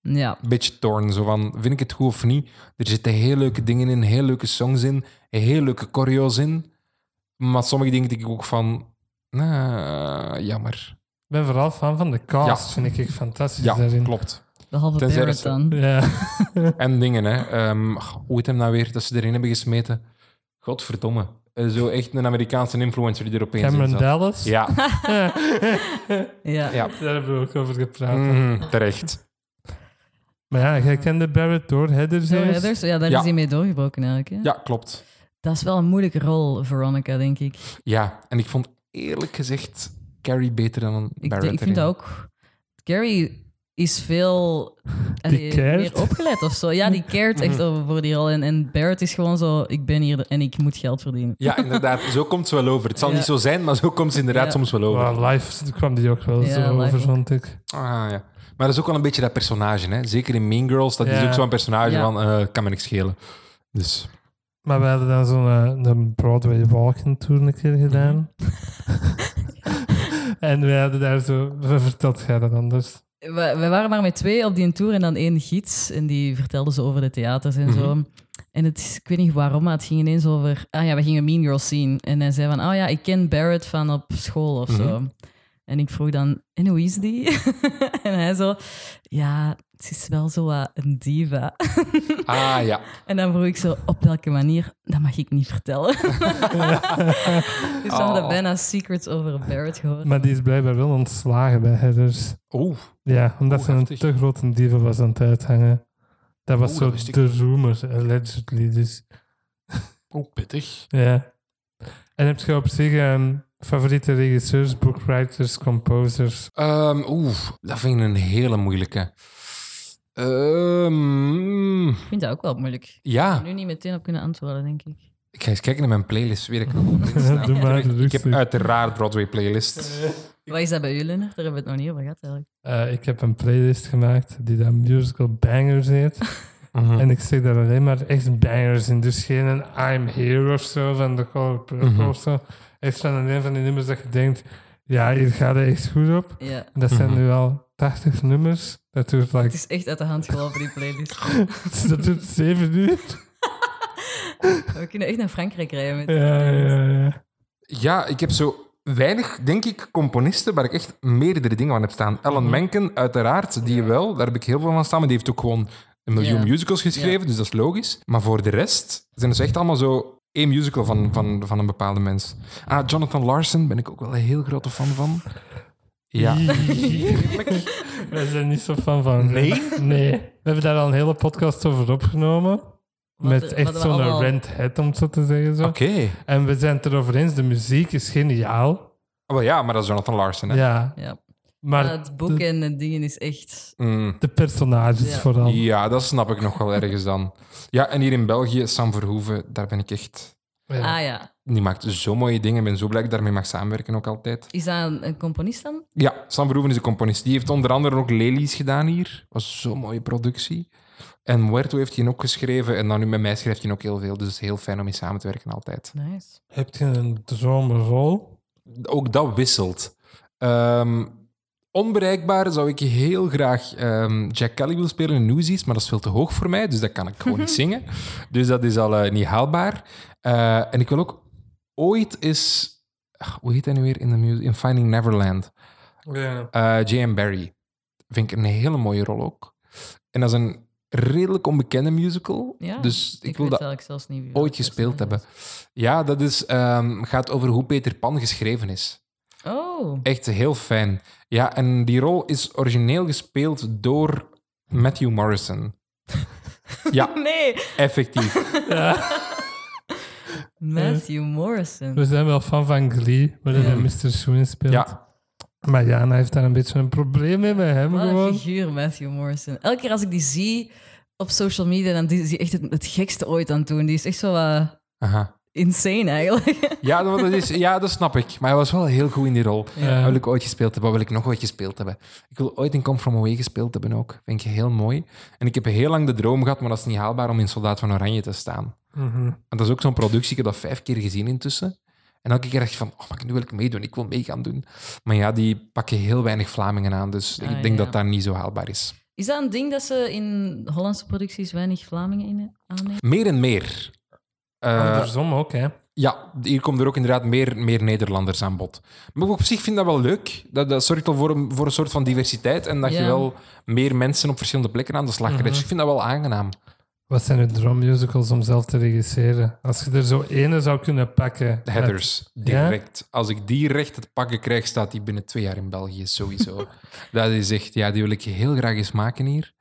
Ja, Een beetje torn. Zo van, vind ik het goed of niet? Er zitten heel leuke dingen in, heel leuke songs in, heel leuke choreo's in. Maar sommige dingen denk ik ook van, nou, jammer. Ik ben vooral fan van de cast, Ja. vind ik fantastisch Ja, daarin. klopt. behalve Tenzij Barrett dat dan. Ja. En dingen, hè. Ehm, hoe heet hem nou weer, dat ze erin hebben gesmeten? Godverdomme. Eh, zo echt een Amerikaanse influencer die er opeens in Cameron zat. Dallas. Ja, Ja. ja. Daar hebben we ook over gepraat. Mhm, terecht. Maar ja, jij kende Barrett door Heathers Zo, eerst. Heathers, ja, daar Ja. is hij mee doorgebroken eigenlijk. Hè? Ja, klopt. Dat is wel een moeilijke rol, Veronica, denk ik. Ja, en ik vond eerlijk gezegd Carrie beter dan Ik, Barrett ik vind erin. dat ook... Carrie is veel meer opgeleid of zo. Ja, die cared echt over voor die rol. En, en Barrett is gewoon zo, ik ben hier en ik moet geld verdienen. Ja, inderdaad. Zo komt ze wel over. Het zal Ja. niet zo zijn, maar zo komt ze inderdaad Ja. soms wel over. Wow, live kwam die ook wel Ja, zo over, ook. vond ik. Ah, ja. Maar dat is ook wel een beetje dat personage. Hè? Zeker in Mean Girls, dat is ook zo'n personage Ja. van, eh, kan me niks schelen. Dus, Maar we hadden dan zo'n eh, een Broadway Walking Tour een keer gedaan. en we hadden daar zo... Vertelt jij dat anders? We, we waren maar met twee op die tour en dan één gids. En die vertelde ze over de theaters en zo. En het, is- ik weet niet waarom, maar het ging ineens over... Ah ja, we gingen Mean Girls zien. En hij zei van, oh ja, ik ken Barrett van op school of zo. En ik vroeg dan, en hoe is die? en hij zo, ja, het is wel zo wat een diva. ah ja. en dan vroeg ik zo, op welke manier? Dat mag ik niet vertellen. dus we hadden Oh. bijna secrets over Barrett gehoord. Maar die is blijkbaar wel ontslagen bij Heathers. Oeh, Ja, omdat Oeh, ze een te grote dieven was aan het uithangen. Dat was Oeh, zo dat de rumor, allegedly. Dus oeh, pittig. ja. En heb je op zich ehm, favoriete regisseurs, boekwriters, composers? Ehm, Oeh, dat vind ik een hele moeilijke. Ehm, Ik vind dat ook wel moeilijk. Ik ja, kan nu niet meteen op kunnen antwoorden, denk ik. ik ga eens kijken naar mijn playlist. Weet ik nog ik heb uiteraard Broadway playlist. Wat is dat bij Lennart? Daar hebben we het nog niet over gehad, eigenlijk. Eh, ik heb een playlist gemaakt die dan musical bangers heet. Mhm. En ik zeg daar alleen maar echt bangers in. Dus geen een I'm Here of zo van de Color Purple Mhm. of zo. Echt van een van die nummers dat je denkt, ja, hier gaat het echt goed op. Ja. Dat zijn Mhm. nu al 80 nummers. Dat duurt, Het is echt uit de hand gelopen, die playlist. dat duurt 7 uur. We kunnen echt naar Frankrijk rijden met Ja, ja, ja. Ja, ik heb zo weinig, denk ik, componisten waar ik echt meerdere dingen van heb staan. Alan Mhm. Menken, uiteraard, die wel, daar heb ik heel veel van staan, maar die heeft ook gewoon een miljoen Ja. musicals geschreven, dus dat is logisch. Maar voor de rest zijn het echt allemaal zo één musical van, van, van een bepaalde mens. Ah, Jonathan Larson ben ik ook wel een heel grote fan van. Ja. Wij zijn niet zo fan van. Nee? Nee. We hebben daar al een hele podcast over opgenomen. Wat met echt we zo'n allemaal- rent head, om het zo te zeggen. Zo. Oké. En we zijn het erover eens, de muziek is geniaal. Oh ja, maar dat is Jonathan Larson, hè? Ja, Ja. maar het boek de, en de dingen is echt... Mm. de personages Ja. vooral. Ja, dat snap ik nog wel ergens dan. Ja, en hier in België, Sam Verhoeven, daar ben ik echt... Ja. Ah ja. Die maakt zo mooie dingen. Ik ben zo blij dat ik daarmee mag samenwerken ook altijd. Is dat een, een componist dan? Ja, Sam Verhoeven is een componist. Die heeft onder andere ook Lelies gedaan hier. was zo'n mooie productie. En Muerto heeft hij ook geschreven. En dan nu met mij schrijft hij ook heel veel. Dus het is heel fijn om mee samen te werken altijd. Nice. Heb je een droomrol? Ook dat wisselt. Ehm, onbereikbaar zou ik heel graag ehm, Jack Kelly willen spelen in Newsies, maar dat is veel te hoog voor mij, dus dat kan ik gewoon niet zingen. Dus dat is al eh, niet haalbaar. Eh, en ik wil ook ooit eens... ach, hoe heet hij nu weer in, de mu- in Finding Neverland? Ja. Eh J.M. Barry. Vind ik een hele mooie rol ook. En dat is een redelijk onbekende musical. Ja, dus ik, Ik, wil dat zelfs niet ooit gespeeld hebben. Ja, dat is, ehm, gaat over hoe Peter Pan geschreven is. is. Oh. Echt heel fijn. Ja, en die rol is origineel gespeeld door Matthew Morrison. Ja, Nee. effectief. Ja. Matthew Morrison. We zijn wel fan van Glee, waarin Ja. hij Mr. Swoon speelt. Ja. Maar Jana heeft daar een beetje een probleem mee met hem Wat een gewoon. figuur, Matthew Morrison. Elke keer als ik die zie op social media, dan is hij echt het, het gekste ooit aan het doen. Die is echt zo eh, Aha. Insane eigenlijk. Ja, dat, dat is, ja, dat snap ik. Maar hij was wel heel goed in die rol. Ja. Dat wil ik ooit gespeeld hebben. Wat wil ik nog ooit gespeeld hebben? Ik wil ooit in Come From Away gespeeld hebben ook. Vind ik heel mooi. En ik heb heel lang de droom gehad, maar dat is niet haalbaar om in Soldaat van Oranje te staan. Mhm. En dat is ook zo'n productie, ik heb dat vijf keer gezien intussen. En elke keer dacht je van, oh, maar nu wil ik meedoen, ik wil mee gaan doen. Maar ja, die pakken heel weinig Vlamingen aan, dus Ah, ik denk ja. dat dat niet zo haalbaar is. Is dat een ding dat ze in Hollandse producties weinig Vlamingen in aannemen? Meer en meer. Eh, Andersom ook, hè. ja, hier komen er ook inderdaad meer, meer Nederlanders aan bod. Maar op zich vind ik dat wel leuk. Dat, dat zorgt al voor een, voor een soort van diversiteit en dat je wel meer mensen op verschillende plekken aan de slag krijgt. Mhm. Ik vind dat wel aangenaam. Wat zijn uw droommusicals om zelf te regisseren? Als je er zo ene zou kunnen pakken. De Heathers, direct. Als ik die recht te pakken krijg, staat die binnen twee jaar in België, sowieso. dat is echt, ja, die wil ik heel graag eens maken hier.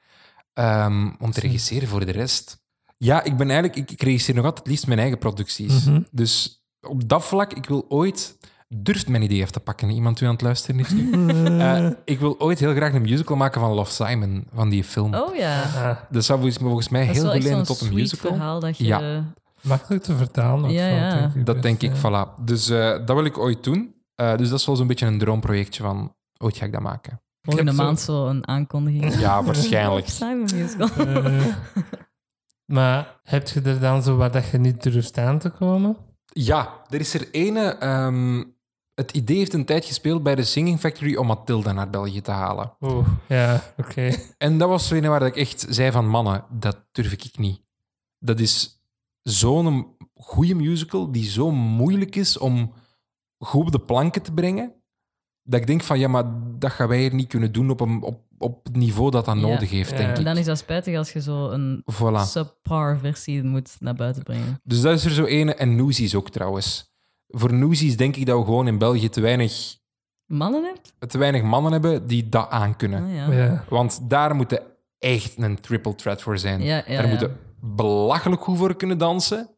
Ehm, om te regisseren voor de rest. Ja, ik ben eigenlijk, ik, ik regisseer nog altijd het liefst mijn eigen producties. Mhm. Dus op dat vlak, ik wil ooit, durft mijn idee even te pakken, iemand u aan het luisteren is nu? Eh, ik wil ooit heel graag een musical maken van Love Simon, van die film. Oh ja. Dat zou volgens- volgens mij Dat heel goed leiden tot een sweet musical. verhaal dat je... Ja. makkelijk te vertalen. Ja, ja. denk ik Dat best, denk ik, ja. voilà. Dus eh, dat wil ik ooit doen. Eh, dus dat is wel zo'n beetje een droomprojectje van, ooit ga ik dat maken. Volgende maand zo een aankondiging. Ja, waarschijnlijk. Simon Musical. Maar heb je er dan zo wat dat je niet durft aan te komen? Ja, er is er ene... ehm, het idee heeft een tijd gespeeld bij de Singing Factory om Matilda naar België te halen. Oeh, ja, oké. En dat was zo een waar ik echt zei van mannen, dat durf ik niet. Dat is zo'n goede musical die zo moeilijk is om goed op de planken te brengen. Dat ik denk van ja, maar dat gaan wij hier niet kunnen doen op, een, op, op het niveau dat dat Ja. nodig heeft, Ja. denk En ik. dan is dat spijtig als je zo een Voilà. subpar versie moet naar buiten brengen. Dus dat is er zo ene. En Noosies ook trouwens. Voor Noosies denk ik dat we gewoon in België te weinig, Mannen hebt? te weinig mannen hebben die dat aankunnen. Ah, ja. Ja. Want daar moeten echt een triple threat voor zijn. Ja, ja, daar ja. moeten belachelijk goed voor kunnen dansen.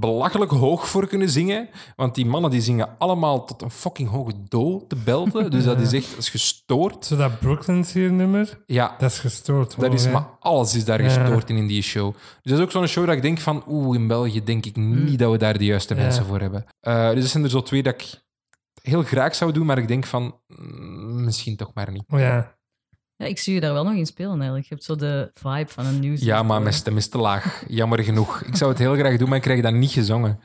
Belachelijk hoog voor kunnen zingen. Want die mannen die zingen allemaal tot een fucking hoge do te belten. Dus dat is echt dat is gestoord. Zo dat Brooklyn's hier nummer, Ja, dat is gestoord. dat is, hè. maar alles is daar Ja. gestoord in, in die show. Dus dat is ook zo'n show dat ik denk van, oeh, in België denk ik niet dat we daar de juiste Ja. mensen voor hebben. Eh, dus dat zijn er zo twee dat ik heel graag zou doen, maar ik denk van, mm, misschien toch maar niet. Oh ja. Ja, ik zie je daar wel nog in spelen eigenlijk. Je hebt zo de vibe van een nieuws. Ja, maar mijn stem is te laag. Jammer genoeg. Ik zou het heel graag doen, maar ik krijg dat niet gezongen.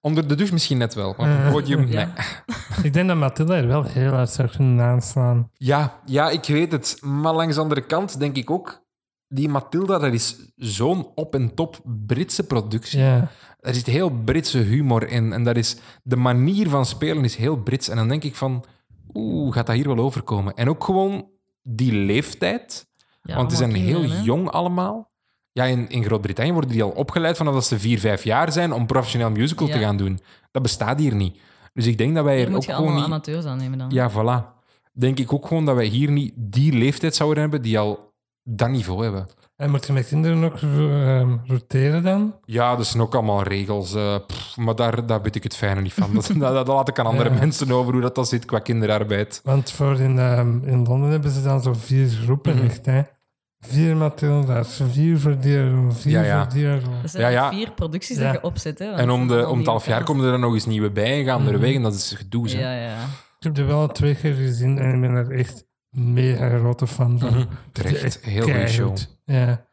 Onder de douche misschien net wel, maar op het podium, nee. Ja. Ik denk dat Mathilda er wel heel hard zou kunnen aanslaan. Ja, ja, ik weet het. Maar langs de andere kant denk ik ook... Die Matilda, dat is zo'n op- en top Britse productie. Ja. Er zit heel Britse humor in. En dat is, de manier van spelen is heel Brits. En dan denk ik van, oeh, gaat dat hier wel overkomen? En ook gewoon die leeftijd. Ja, want die zijn heel hè. jong allemaal. Ja, in, in Groot-Brittannië worden die al opgeleid vanaf dat ze vier, vijf jaar zijn om professioneel musical te gaan doen. Dat bestaat hier niet. Dus ik denk dat wij Hier er ook gewoon allemaal niet... amateurs aannemen dan. Ja, voilà. Denk ik ook gewoon dat wij hier niet die leeftijd zouden hebben die al dat niveau hebben. En moet je met kinderen ook ehm, roteren dan? Ja, dat zijn ook allemaal regels. eh, pff, maar daar, daar weet ik het fijne niet van. Dat, dat, dat laat ik aan andere Ja. mensen over hoe dat, dat zit qua kinderarbeid. Want voor in, ehm, in Londen hebben ze dan zo vier groepen Mhm. echt, hè. Vier Matilda's, vier voor die vier Ja, ja. voor die. Dat zijn Ja, ja. vier producties Ja. dat je opzet. Hè, En om, het de, om het half jaar komen er dan nog eens nieuwe bij en gaan er Mhm. weg. En dat is gedoe. hè. Ja, ja. Ik heb er wel twee keer gezien en ik ben er echt mega grote fan van. Mhm. Terecht. Heel goede show. Ja.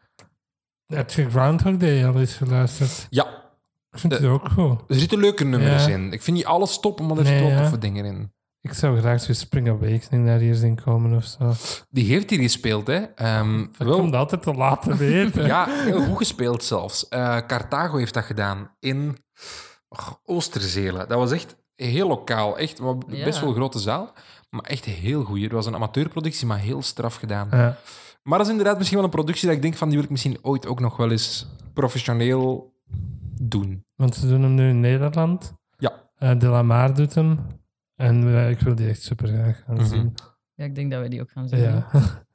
Heb je Groundhog Day al eens geluisterd? Ja, Ik vind Eh, het ook goed. er zitten leuke nummers Ja. in. Ik vind niet alles top, maar er Nee, zitten wel ja. toffe dingen in. Ik zou graag zo Spring Awakening daar hier zien komen of zo. Die heeft hier gespeeld, hè. Ehm, Dat wel, komt altijd te laten weten. Ja, heel goed gespeeld zelfs. Eh, Carthago heeft dat gedaan in och, Oosterzelen. Dat was echt heel lokaal. Echt maar Ja. best wel een grote zaal. Maar echt heel goed. Het was een amateurproductie, maar heel straf gedaan. Ja. Maar dat is inderdaad misschien wel een productie dat ik denk van die wil ik misschien ooit ook nog wel eens professioneel doen. Want ze doen hem nu in Nederland. Ja. Eh, De La Mar doet hem. En eh, ik wil die echt super graag gaan Mhm. zien. ja, ik denk dat we die ook gaan zien. Ja.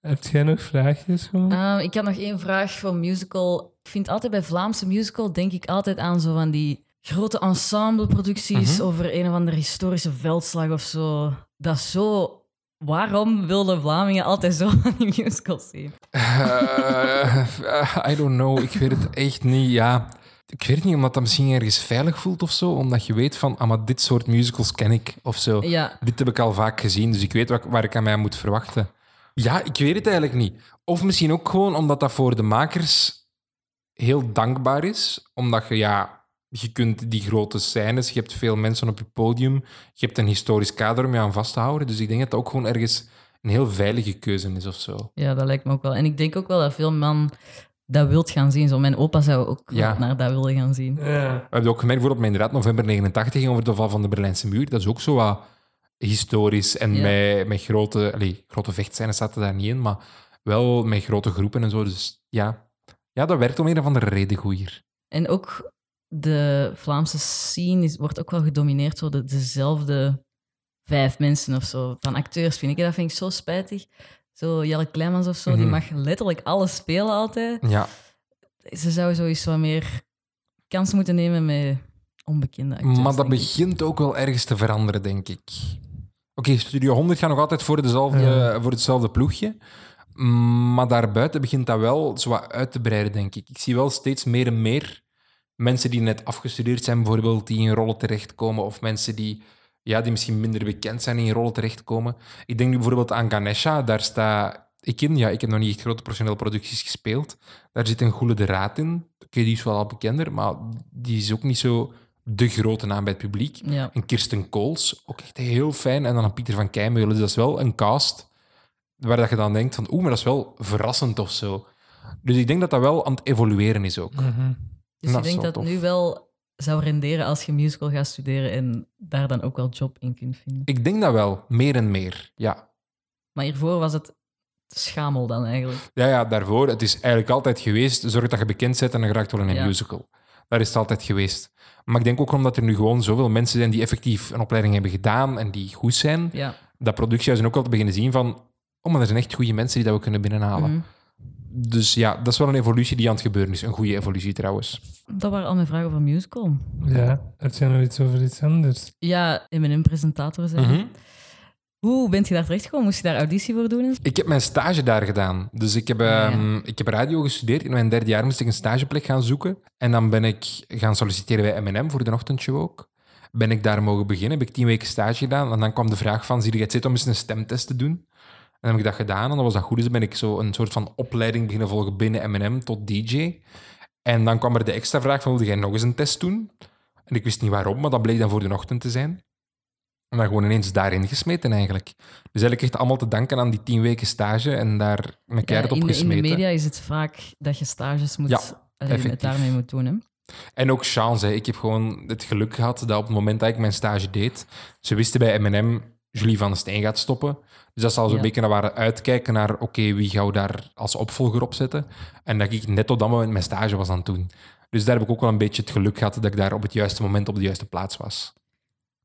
Heb jij nog vraagjes? Ehm, ik had nog één vraag voor musical. Ik vind altijd bij Vlaamse musical, denk ik altijd aan zo van die grote ensembleproducties Mhm. over een of andere historische veldslag of zo. Dat is zo... Waarom wilden Vlamingen altijd zo van die musicals zien? Eh, I don't know. Ik weet het echt niet. Ja, ik weet het niet, omdat dat misschien ergens veilig voelt of zo. Omdat je weet van, ah, maar dit soort musicals ken ik of zo. Ja, Dit heb ik al vaak gezien, dus ik weet wat, waar ik aan mij moet verwachten. Ja, ik weet het eigenlijk niet. Of misschien ook gewoon omdat dat voor de makers heel dankbaar is. Omdat je, ja, je kunt die grote scènes, je hebt veel mensen op je podium, je hebt een historisch kader om je aan vast te houden. Dus ik denk dat dat ook gewoon ergens een heel veilige keuze is of zo. ja, dat lijkt me ook wel. En ik denk ook wel dat veel man dat wilt gaan zien. Zo, mijn opa zou ook Ja. naar dat willen gaan zien. Ja. We hebben ook gemerkt, bijvoorbeeld met inderdaad november 89 ging over de val van de Berlijnse muur. Dat is ook zo wat historisch en Ja. met, met grote, allee, grote vechtscènes zaten daar niet in, maar wel met grote groepen en zo. Dus ja, ja dat werkt om een of andere reden goed hier. En ook de Vlaamse scene is, wordt ook wel gedomineerd door de, dezelfde vijf mensen of zo. Van acteurs, vind ik. Dat vind ik zo spijtig. Zo Jelle Kleimans of zo, die Mhm. mag letterlijk alles spelen altijd. Ja, Ze zou sowieso wat meer kans moeten nemen met onbekende acteurs. maar dat begint ook wel ergens te veranderen, denk ik. Oké, Studio 100 gaat nog altijd voor, dezelfde, Ja. voor hetzelfde ploegje. Mm, Maar daarbuiten begint dat wel zo wat uit te breiden, denk ik. Ik zie wel steeds meer en meer mensen die net afgestudeerd zijn, bijvoorbeeld, die in rollen terechtkomen. Of mensen die, ja, die misschien minder bekend zijn, in rollen terechtkomen. Ik denk nu bijvoorbeeld aan Ganesha. Daar staat... Ik, ken, ja, ik heb nog niet echt grote professionele producties gespeeld. Daar zit een Goele de Raad in. Oké, die is wel al bekender, maar die is ook niet zo de grote naam bij het publiek. Ja. En Kirsten Kools, ook echt heel fijn. En dan een Pieter van Keimeulen. Dus dat is wel een cast waar dat je dan denkt van... Oeh, maar dat is wel verrassend of zo. Dus ik denk dat dat wel aan het evolueren is ook. Mhm. Dus Nou, ik denk zo dat tof. het nu wel zou renderen als je musical gaat studeren en daar dan ook wel job in kunt vinden. Ik denk dat wel, meer en meer. Ja. Maar hiervoor was het schamel dan eigenlijk. Ja, ja, daarvoor. Het is eigenlijk altijd geweest, zorg dat je bekend bent en dan geraakt wel in een Ja. musical. Daar is het altijd geweest. Maar ik denk ook omdat er nu gewoon zoveel mensen zijn die effectief een opleiding hebben gedaan en die goed zijn, Ja. dat productiehuizen ook wel te beginnen zien van oh, maar er zijn echt goede mensen die dat we kunnen binnenhalen. Mhm. Dus ja, dat is wel een evolutie die aan het gebeuren is. Een goede evolutie trouwens. Dat waren al mijn vragen over musical. Ja, heb jij nog iets over iets anders? Ja, M&M-presentator zijn. Mhm. Hoe bent je daar terechtgekomen? Moest je daar auditie voor doen? Ik heb mijn stage daar gedaan. Dus ik heb, ja. ehm, ik heb radio gestudeerd. In mijn derde jaar moest ik een stageplek gaan zoeken. En dan ben ik gaan solliciteren bij M&M voor de ochtendshow ook. Ben ik daar mogen beginnen. Heb ik tien weken stage gedaan. En dan kwam de vraag van, zie je het zitten om eens een stemtest te doen? En dan heb ik dat gedaan. En dan was dat goed. Dus ben ik zo een soort van opleiding beginnen volgen binnen M&M tot DJ. En dan kwam er de extra vraag van, wilde jij nog eens een test doen? En ik wist niet waarom, maar dat bleek dan voor de ochtend te zijn. En dan gewoon ineens daarin gesmeten eigenlijk. Dus eigenlijk echt allemaal te danken aan die tien weken stage en daar mijn Ja, keihard op de, in de gesmeten. media is het vaak dat je stages moet, Ja, allee, het effectief. daarmee moet doen. Hè? En ook chance. hè. Ik heb gewoon het geluk gehad dat op het moment dat ik mijn stage deed, ze wisten bij M&M, Julie van den Steen gaat stoppen. Dus dat zal zo'n Ja. beetje naar waren uitkijken naar, oké, wie gaan we daar als opvolger op zetten? En dat ik net op dat moment mijn stage was aan het doen. Dus daar heb ik ook wel een beetje het geluk gehad dat ik daar op het juiste moment op de juiste plaats was.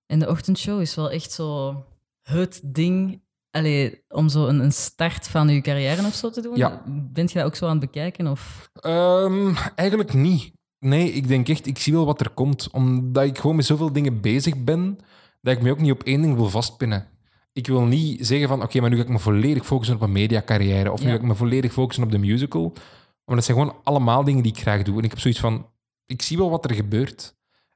En de ochtendshow is wel echt zo het ding. Allee, om zo een, een start van je carrière of zo te doen. Ja. Bent je dat ook zo aan het bekijken? Of... Ehm, eigenlijk niet. Nee, ik denk echt, ik zie wel wat er komt. Omdat ik gewoon met zoveel dingen bezig ben, dat ik me ook niet op één ding wil vastpinnen. Ik wil niet zeggen van, oké, maar nu ga ik me volledig focussen op een mediacarrière. Of nu Ja. ga ik me volledig focussen op de musical. Maar dat zijn gewoon allemaal dingen die ik graag doe. En ik heb zoiets van, ik zie wel wat er gebeurt.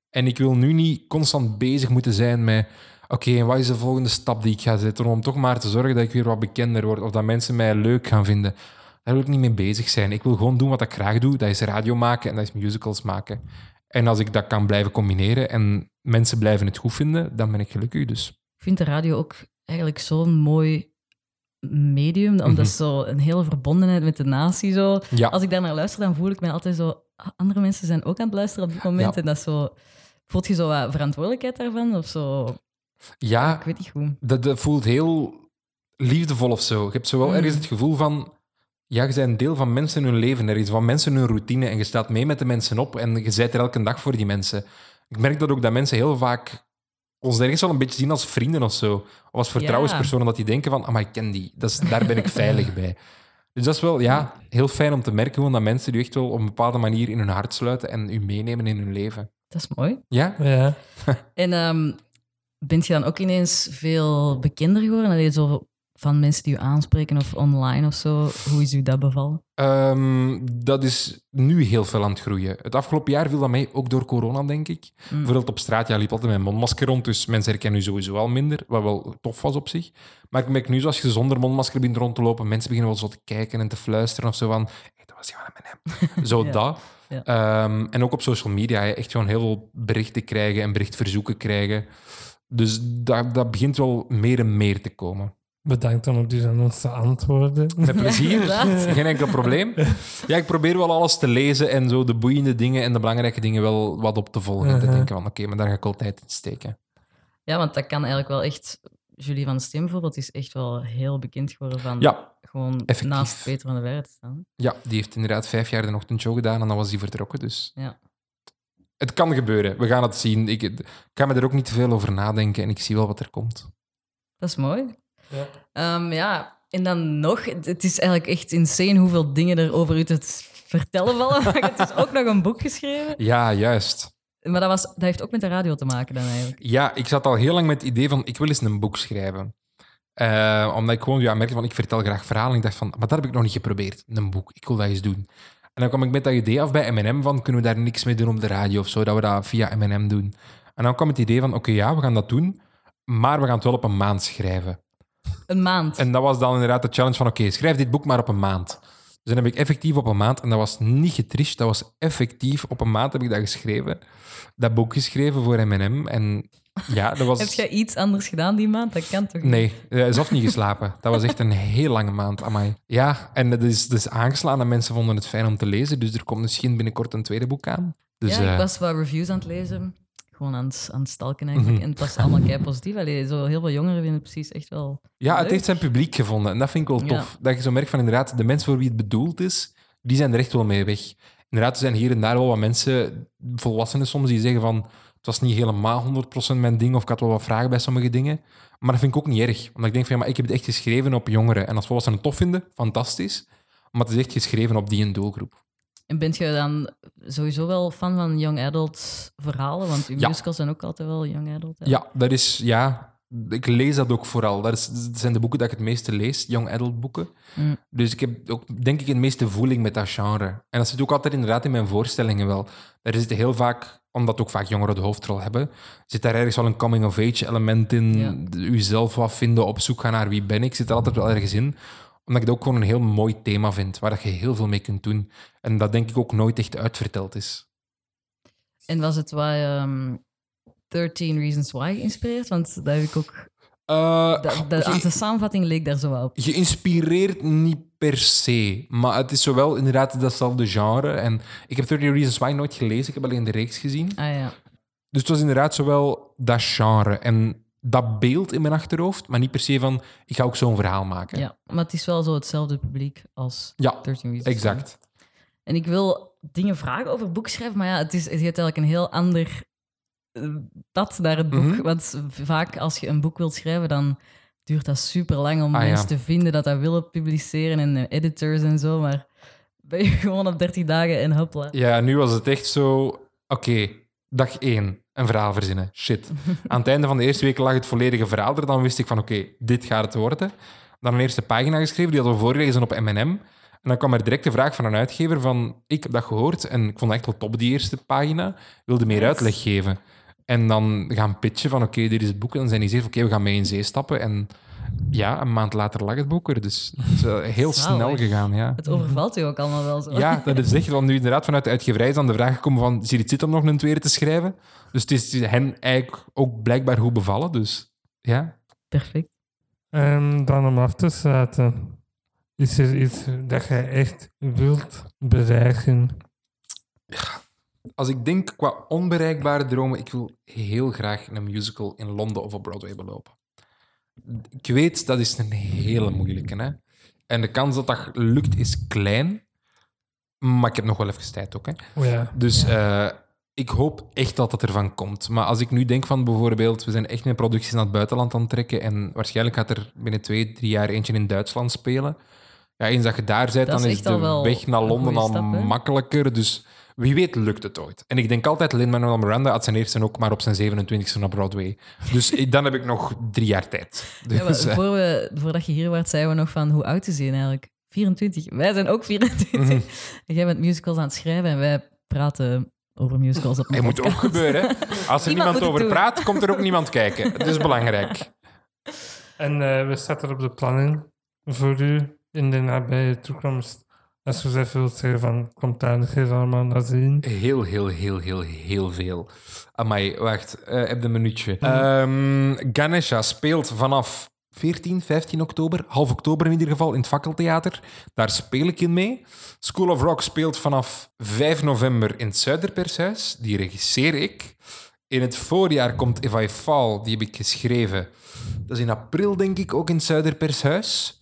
En ik wil nu niet constant bezig moeten zijn met, oké, en wat is de volgende stap die ik ga zetten om toch maar te zorgen dat ik weer wat bekender word of dat mensen mij leuk gaan vinden. Daar wil ik niet mee bezig zijn. Ik wil gewoon doen wat ik graag doe. Dat is radio maken en dat is musicals maken. En als ik dat kan blijven combineren en mensen blijven het goed vinden, dan ben ik gelukkig. Dus Ik vind de radio ook eigenlijk zo'n mooi medium, omdat Mhm. zo een hele verbondenheid met de natie zo. ja, Als ik daar naar luister, dan voel ik mij altijd zo... ah, Andere mensen zijn ook aan het luisteren op dit moment. Ja. En dat is zo... Voelt je zo wat verantwoordelijkheid daarvan? Of zo? ja Ik weet niet hoe. dat, dat voelt heel liefdevol of zo. Je hebt zo wel Mm. ergens het gevoel van... Ja, je bent een deel van mensen hun leven ergens, van mensen hun routine. En je staat mee met de mensen op en je bent er elke dag voor die mensen. Ik merk dat ook dat mensen heel vaak ons ergens wel een beetje zien als vrienden of zo. Of als vertrouwenspersonen, dat die denken van, ah, maar ik ken die. Dat is, daar ben ik veilig bij. Dus dat is wel ja, heel fijn om te merken gewoon dat mensen u echt wel op een bepaalde manier in hun hart sluiten en u meenemen in hun leven. Dat is mooi. Ja? Ja. En ehm bent je dan ook ineens veel bekender geworden? Allee, zo van mensen die je aanspreken of online of zo. Hoe is u dat bevallen? Ehm, dat is nu heel veel aan het groeien. Het afgelopen jaar viel dat mee, ook door corona, denk ik. Mm. Bijvoorbeeld op straat, ja, liep altijd een mondmasker rond, dus mensen herkennen u sowieso al minder, wat wel tof was op zich. Maar ik merk nu, zoals je zonder mondmasker begint rond te lopen, mensen beginnen wel zo te kijken en te fluisteren of zo van, hey, dat was Jan M&M. Zo Ja. dat. Ja. Ehm, en ook op social media, hè, echt gewoon heel veel berichten krijgen en berichtverzoeken krijgen. Dus dat, dat begint wel meer en meer te komen. Bedankt om op die annonce te antwoorden. Met plezier, inderdaad. geen enkel probleem. Ja, ik probeer wel alles te lezen en zo de boeiende dingen en de belangrijke dingen wel wat op te volgen. En te denken van, oké, maar daar ga ik altijd in steken. Ja, want dat kan eigenlijk wel echt... Julie van Steen bijvoorbeeld is echt wel heel bekend geworden van Ja, gewoon effectief. naast Peter van der te staan. ja, die heeft inderdaad vijf jaar de ochtendshow gedaan en dan was hij vertrokken. Dus Ja. het kan gebeuren. We gaan het zien. Ik, ik ga me er ook niet te veel over nadenken en ik zie wel wat er komt. Dat is mooi. Ja. Ehm, ja, en dan nog, het het is eigenlijk echt insane hoeveel dingen er over u te vertellen vallen. Maar het is ook nog een boek geschreven. Ja, juist. Maar dat, was, dat heeft ook met de radio te maken dan eigenlijk. Ja, ik zat al heel lang met het idee van, ik wil eens een boek schrijven. Eh, omdat ik gewoon ja, merkte van, ik vertel graag verhalen. Ik dacht van, maar dat heb ik nog niet geprobeerd, een boek. Ik wil dat eens doen. En dan kwam ik met dat idee af bij M&M van, kunnen we daar niks mee doen op de radio of zo, dat we dat via M&M doen. En dan kwam het idee van, oké, ja, we gaan dat doen, maar we gaan het wel op een maand schrijven. Een maand. En dat was dan inderdaad de challenge van, oké, schrijf dit boek maar op een maand. Dus dan heb ik effectief op een maand, en dat was niet getricht, dat was effectief, op een maand heb ik dat geschreven. Dat boek geschreven voor M&M. En ja, dat was... Heb jij iets anders gedaan die maand? Dat kan toch niet? Nee, hij zelf niet geslapen. Dat was echt een heel lange maand, amai. Ja, en het is, het is aangeslaan en mensen vonden het fijn om te lezen, dus er komt misschien binnenkort een tweede boek aan. Dus, ja, eh, ik was wat reviews aan het lezen. Gewoon aan het, aan het stalken eigenlijk. Mhm. En het was allemaal kei positief. Allee, zo heel veel jongeren vinden het precies echt wel... Ja, het heeft zijn publiek gevonden. En dat vind ik wel tof. Dat je zo merkt van inderdaad, de mensen voor wie het bedoeld is, die zijn er echt wel mee weg. Inderdaad, er zijn hier en daar wel wat mensen, volwassenen soms, die zeggen van het was niet helemaal 100% mijn ding of ik had wel wat vragen bij sommige dingen. Maar dat vind ik ook niet erg. Omdat ik denk van ja, maar ik heb het echt geschreven op jongeren. En als volwassenen het tof vinden, fantastisch. Maar het is echt geschreven op die een doelgroep. En bent je dan sowieso wel fan van young adult verhalen? Want uw Ja. musicals zijn ook altijd wel young adult. hè? Ja, dat is, ja, ik lees dat ook vooral. Dat, is, dat zijn de boeken dat ik het meeste lees, young adult boeken. Mm. Dus ik heb ook, denk ik, het meeste voeling met dat genre. En dat zit ook altijd inderdaad in mijn voorstellingen wel. Er zit heel vaak, omdat ook vaak jongeren de hoofdrol hebben, zit daar ergens wel een coming-of-age element in. Ja. De- Uzelf wat vinden, op zoek gaan naar wie ben ik, zit er altijd wel ergens in. Omdat ik het ook gewoon een heel mooi thema vind, waar dat je heel veel mee kunt doen. En dat denk ik ook nooit echt uitverteld is. En was het wat ehm 13 Reasons Why geïnspireerd? Want dat heb ik ook... Eh, De, de, ge- aan de samenvatting leek daar zo wel op. geïnspireerd niet per se. Maar het is zowel inderdaad datzelfde genre. En ik heb 30 Reasons Why nooit gelezen. Ik heb alleen de reeks gezien. Ah ja. Dus het was inderdaad zowel dat genre en dat beeld in mijn achterhoofd, maar niet per se van, ik ga ook zo'n verhaal maken. ja, maar het is wel zo hetzelfde publiek als Ja, 13 Reasons. exact. En ik wil dingen vragen over boek schrijven, maar ja, het, is, het heeft eigenlijk een heel ander eh, pad naar het boek. Mhm. Want vaak als je een boek wilt schrijven, dan duurt dat super lang om Ah, ja. mensen te vinden dat dat willen publiceren en eh, editors en zo. Maar ben je gewoon op 30 dagen en hopla. Ja, nu was het echt zo, oké, dag één, een verhaal verzinnen. Shit. Aan het einde van de eerste week lag het volledige verhaal er. Dan wist ik van, oké, dit gaat het worden. Dan een eerste pagina geschreven, die hadden we voorgelezen op M&M. En dan kwam er direct de vraag van een uitgever van, ik heb dat gehoord en ik vond het echt wel top, die eerste pagina. Wilde meer uitleg geven. En dan gaan pitchen van, oké, dit is het boek. En dan zijn die zegt, oké, we gaan mee in zee stappen. En ja, een maand later lag het boek er. Dus het is heel Zalig. snel gegaan, ja. Het overvalt je ook allemaal wel zo. Ja, dat is echt. Want nu inderdaad vanuit de uitgeverij is dan de vraag gekomen van... Zie je het zit om nog een tweede te schrijven? Dus het is hen eigenlijk ook blijkbaar goed bevallen. Dus ja. Perfect. En dan om af te sluiten. Is er iets dat jij echt wilt bereiken? Als ik denk qua onbereikbare dromen... Ik wil heel graag een musical in Londen of op Broadway belopen. Ik weet, dat is een hele moeilijke. Hè? En de kans dat dat lukt is klein. Maar ik heb nog wel even tijd ook. Hè? Oh ja. Dus eh, ik hoop echt dat dat ervan komt. Maar als ik nu denk van bijvoorbeeld, we zijn echt met producties naar het buitenland aan het trekken en waarschijnlijk gaat er binnen twee, drie jaar eentje in Duitsland spelen. Ja, eens dat je daar bent, Dat is dan is al de weg naar Londen al makkelijker. Dus wie weet lukt het ooit. En ik denk altijd, Lin-Manuel Miranda had zijn eerste ook maar op zijn 27e naar Broadway. Dus dan heb ik nog drie jaar tijd. Dus, Ja, maar eh, voor we, voordat je hier werd, zeiden we nog van hoe oud is hij eigenlijk? 24. Wij zijn ook 24. Mhm. En jij bent musicals aan het schrijven en wij praten over musicals op het moet ook gebeuren. hè. Als er Iemand niemand over doen. praat, komt er ook niemand kijken. Het is belangrijk. En eh, we zetten op de planning voor u in de nabije toekomst. Als je even wilt zeggen van, komt daar een keer allemaal naar zien. Heel, heel, heel, heel, heel veel. Amai, wacht. eh heb een minuutje. Ehm, Ganesha speelt vanaf 14, 15 oktober, half oktober in ieder geval, in het Fakkeltheater. Daar speel ik in mee. School of Rock speelt vanaf 5 november in het Zuiderpershuis. Die regisseer ik. In het voorjaar komt If I Fall, die heb ik geschreven. Dat is in april, denk ik, ook in het Zuiderpershuis.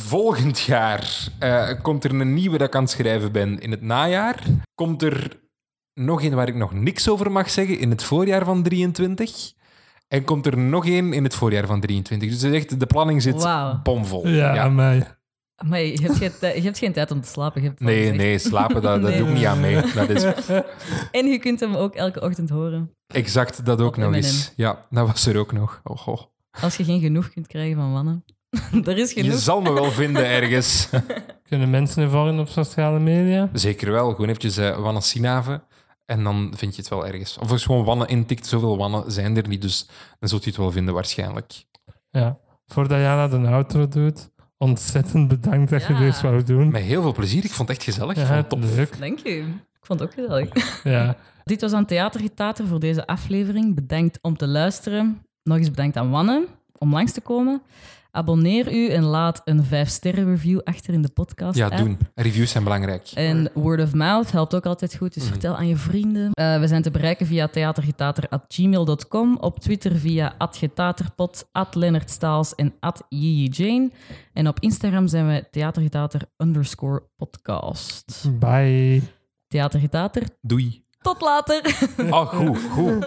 Volgend jaar eh, komt er een nieuwe dat ik aan het schrijven ben in het najaar. Komt er nog een waar ik nog niks over mag zeggen in het voorjaar van 23. En komt er nog één in het voorjaar van 23. Dus echt, de planning zit bomvol. Ja, aan mij. Maar je hebt, geen tij- je hebt geen tijd om te slapen. Je hebt al Nee, gezegd. nee, slapen, dat, dat Nee. doe ik niet aan mee. Dat is En je kunt hem ook elke ochtend horen. exact dat ook Op nog eens. Ja, dat was er ook nog. Oh. Als je geen genoeg kunt krijgen van mannen. er is Je zal me wel vinden ergens. Kunnen mensen je volgen op sociale media? Zeker wel. Gewoon eventjes Wanne Sinave. En dan vind je het wel ergens. Of als je gewoon Wanne intikt, zoveel Wannen zijn er niet. Dus dan zult je het wel vinden waarschijnlijk. Ja. Voordat Jana de outro doet, ontzettend bedankt dat je dit wou doen. Met heel veel plezier. Ik vond het echt gezellig. Ik Ja, vond het top. leuk. Dank je. Ik vond het ook gezellig. Ja. Dit was aan Theatergetater voor deze aflevering. Bedankt om te luisteren. Nog eens bedankt aan Wanne om langs te komen. Abonneer u en laat een 5-sterren review achter in de podcast. Ja, app. doen. Reviews zijn belangrijk. En word of mouth helpt ook altijd goed, dus vertel aan je vrienden. Eh, we zijn te bereiken via theatergetater.gmail.com, op Twitter via @getaterpot, @lennartstaals en @jijane. En op Instagram zijn we theatergetater underscore podcast. Bye. Theatergetater, Doei. tot later! Oh, goed, goed.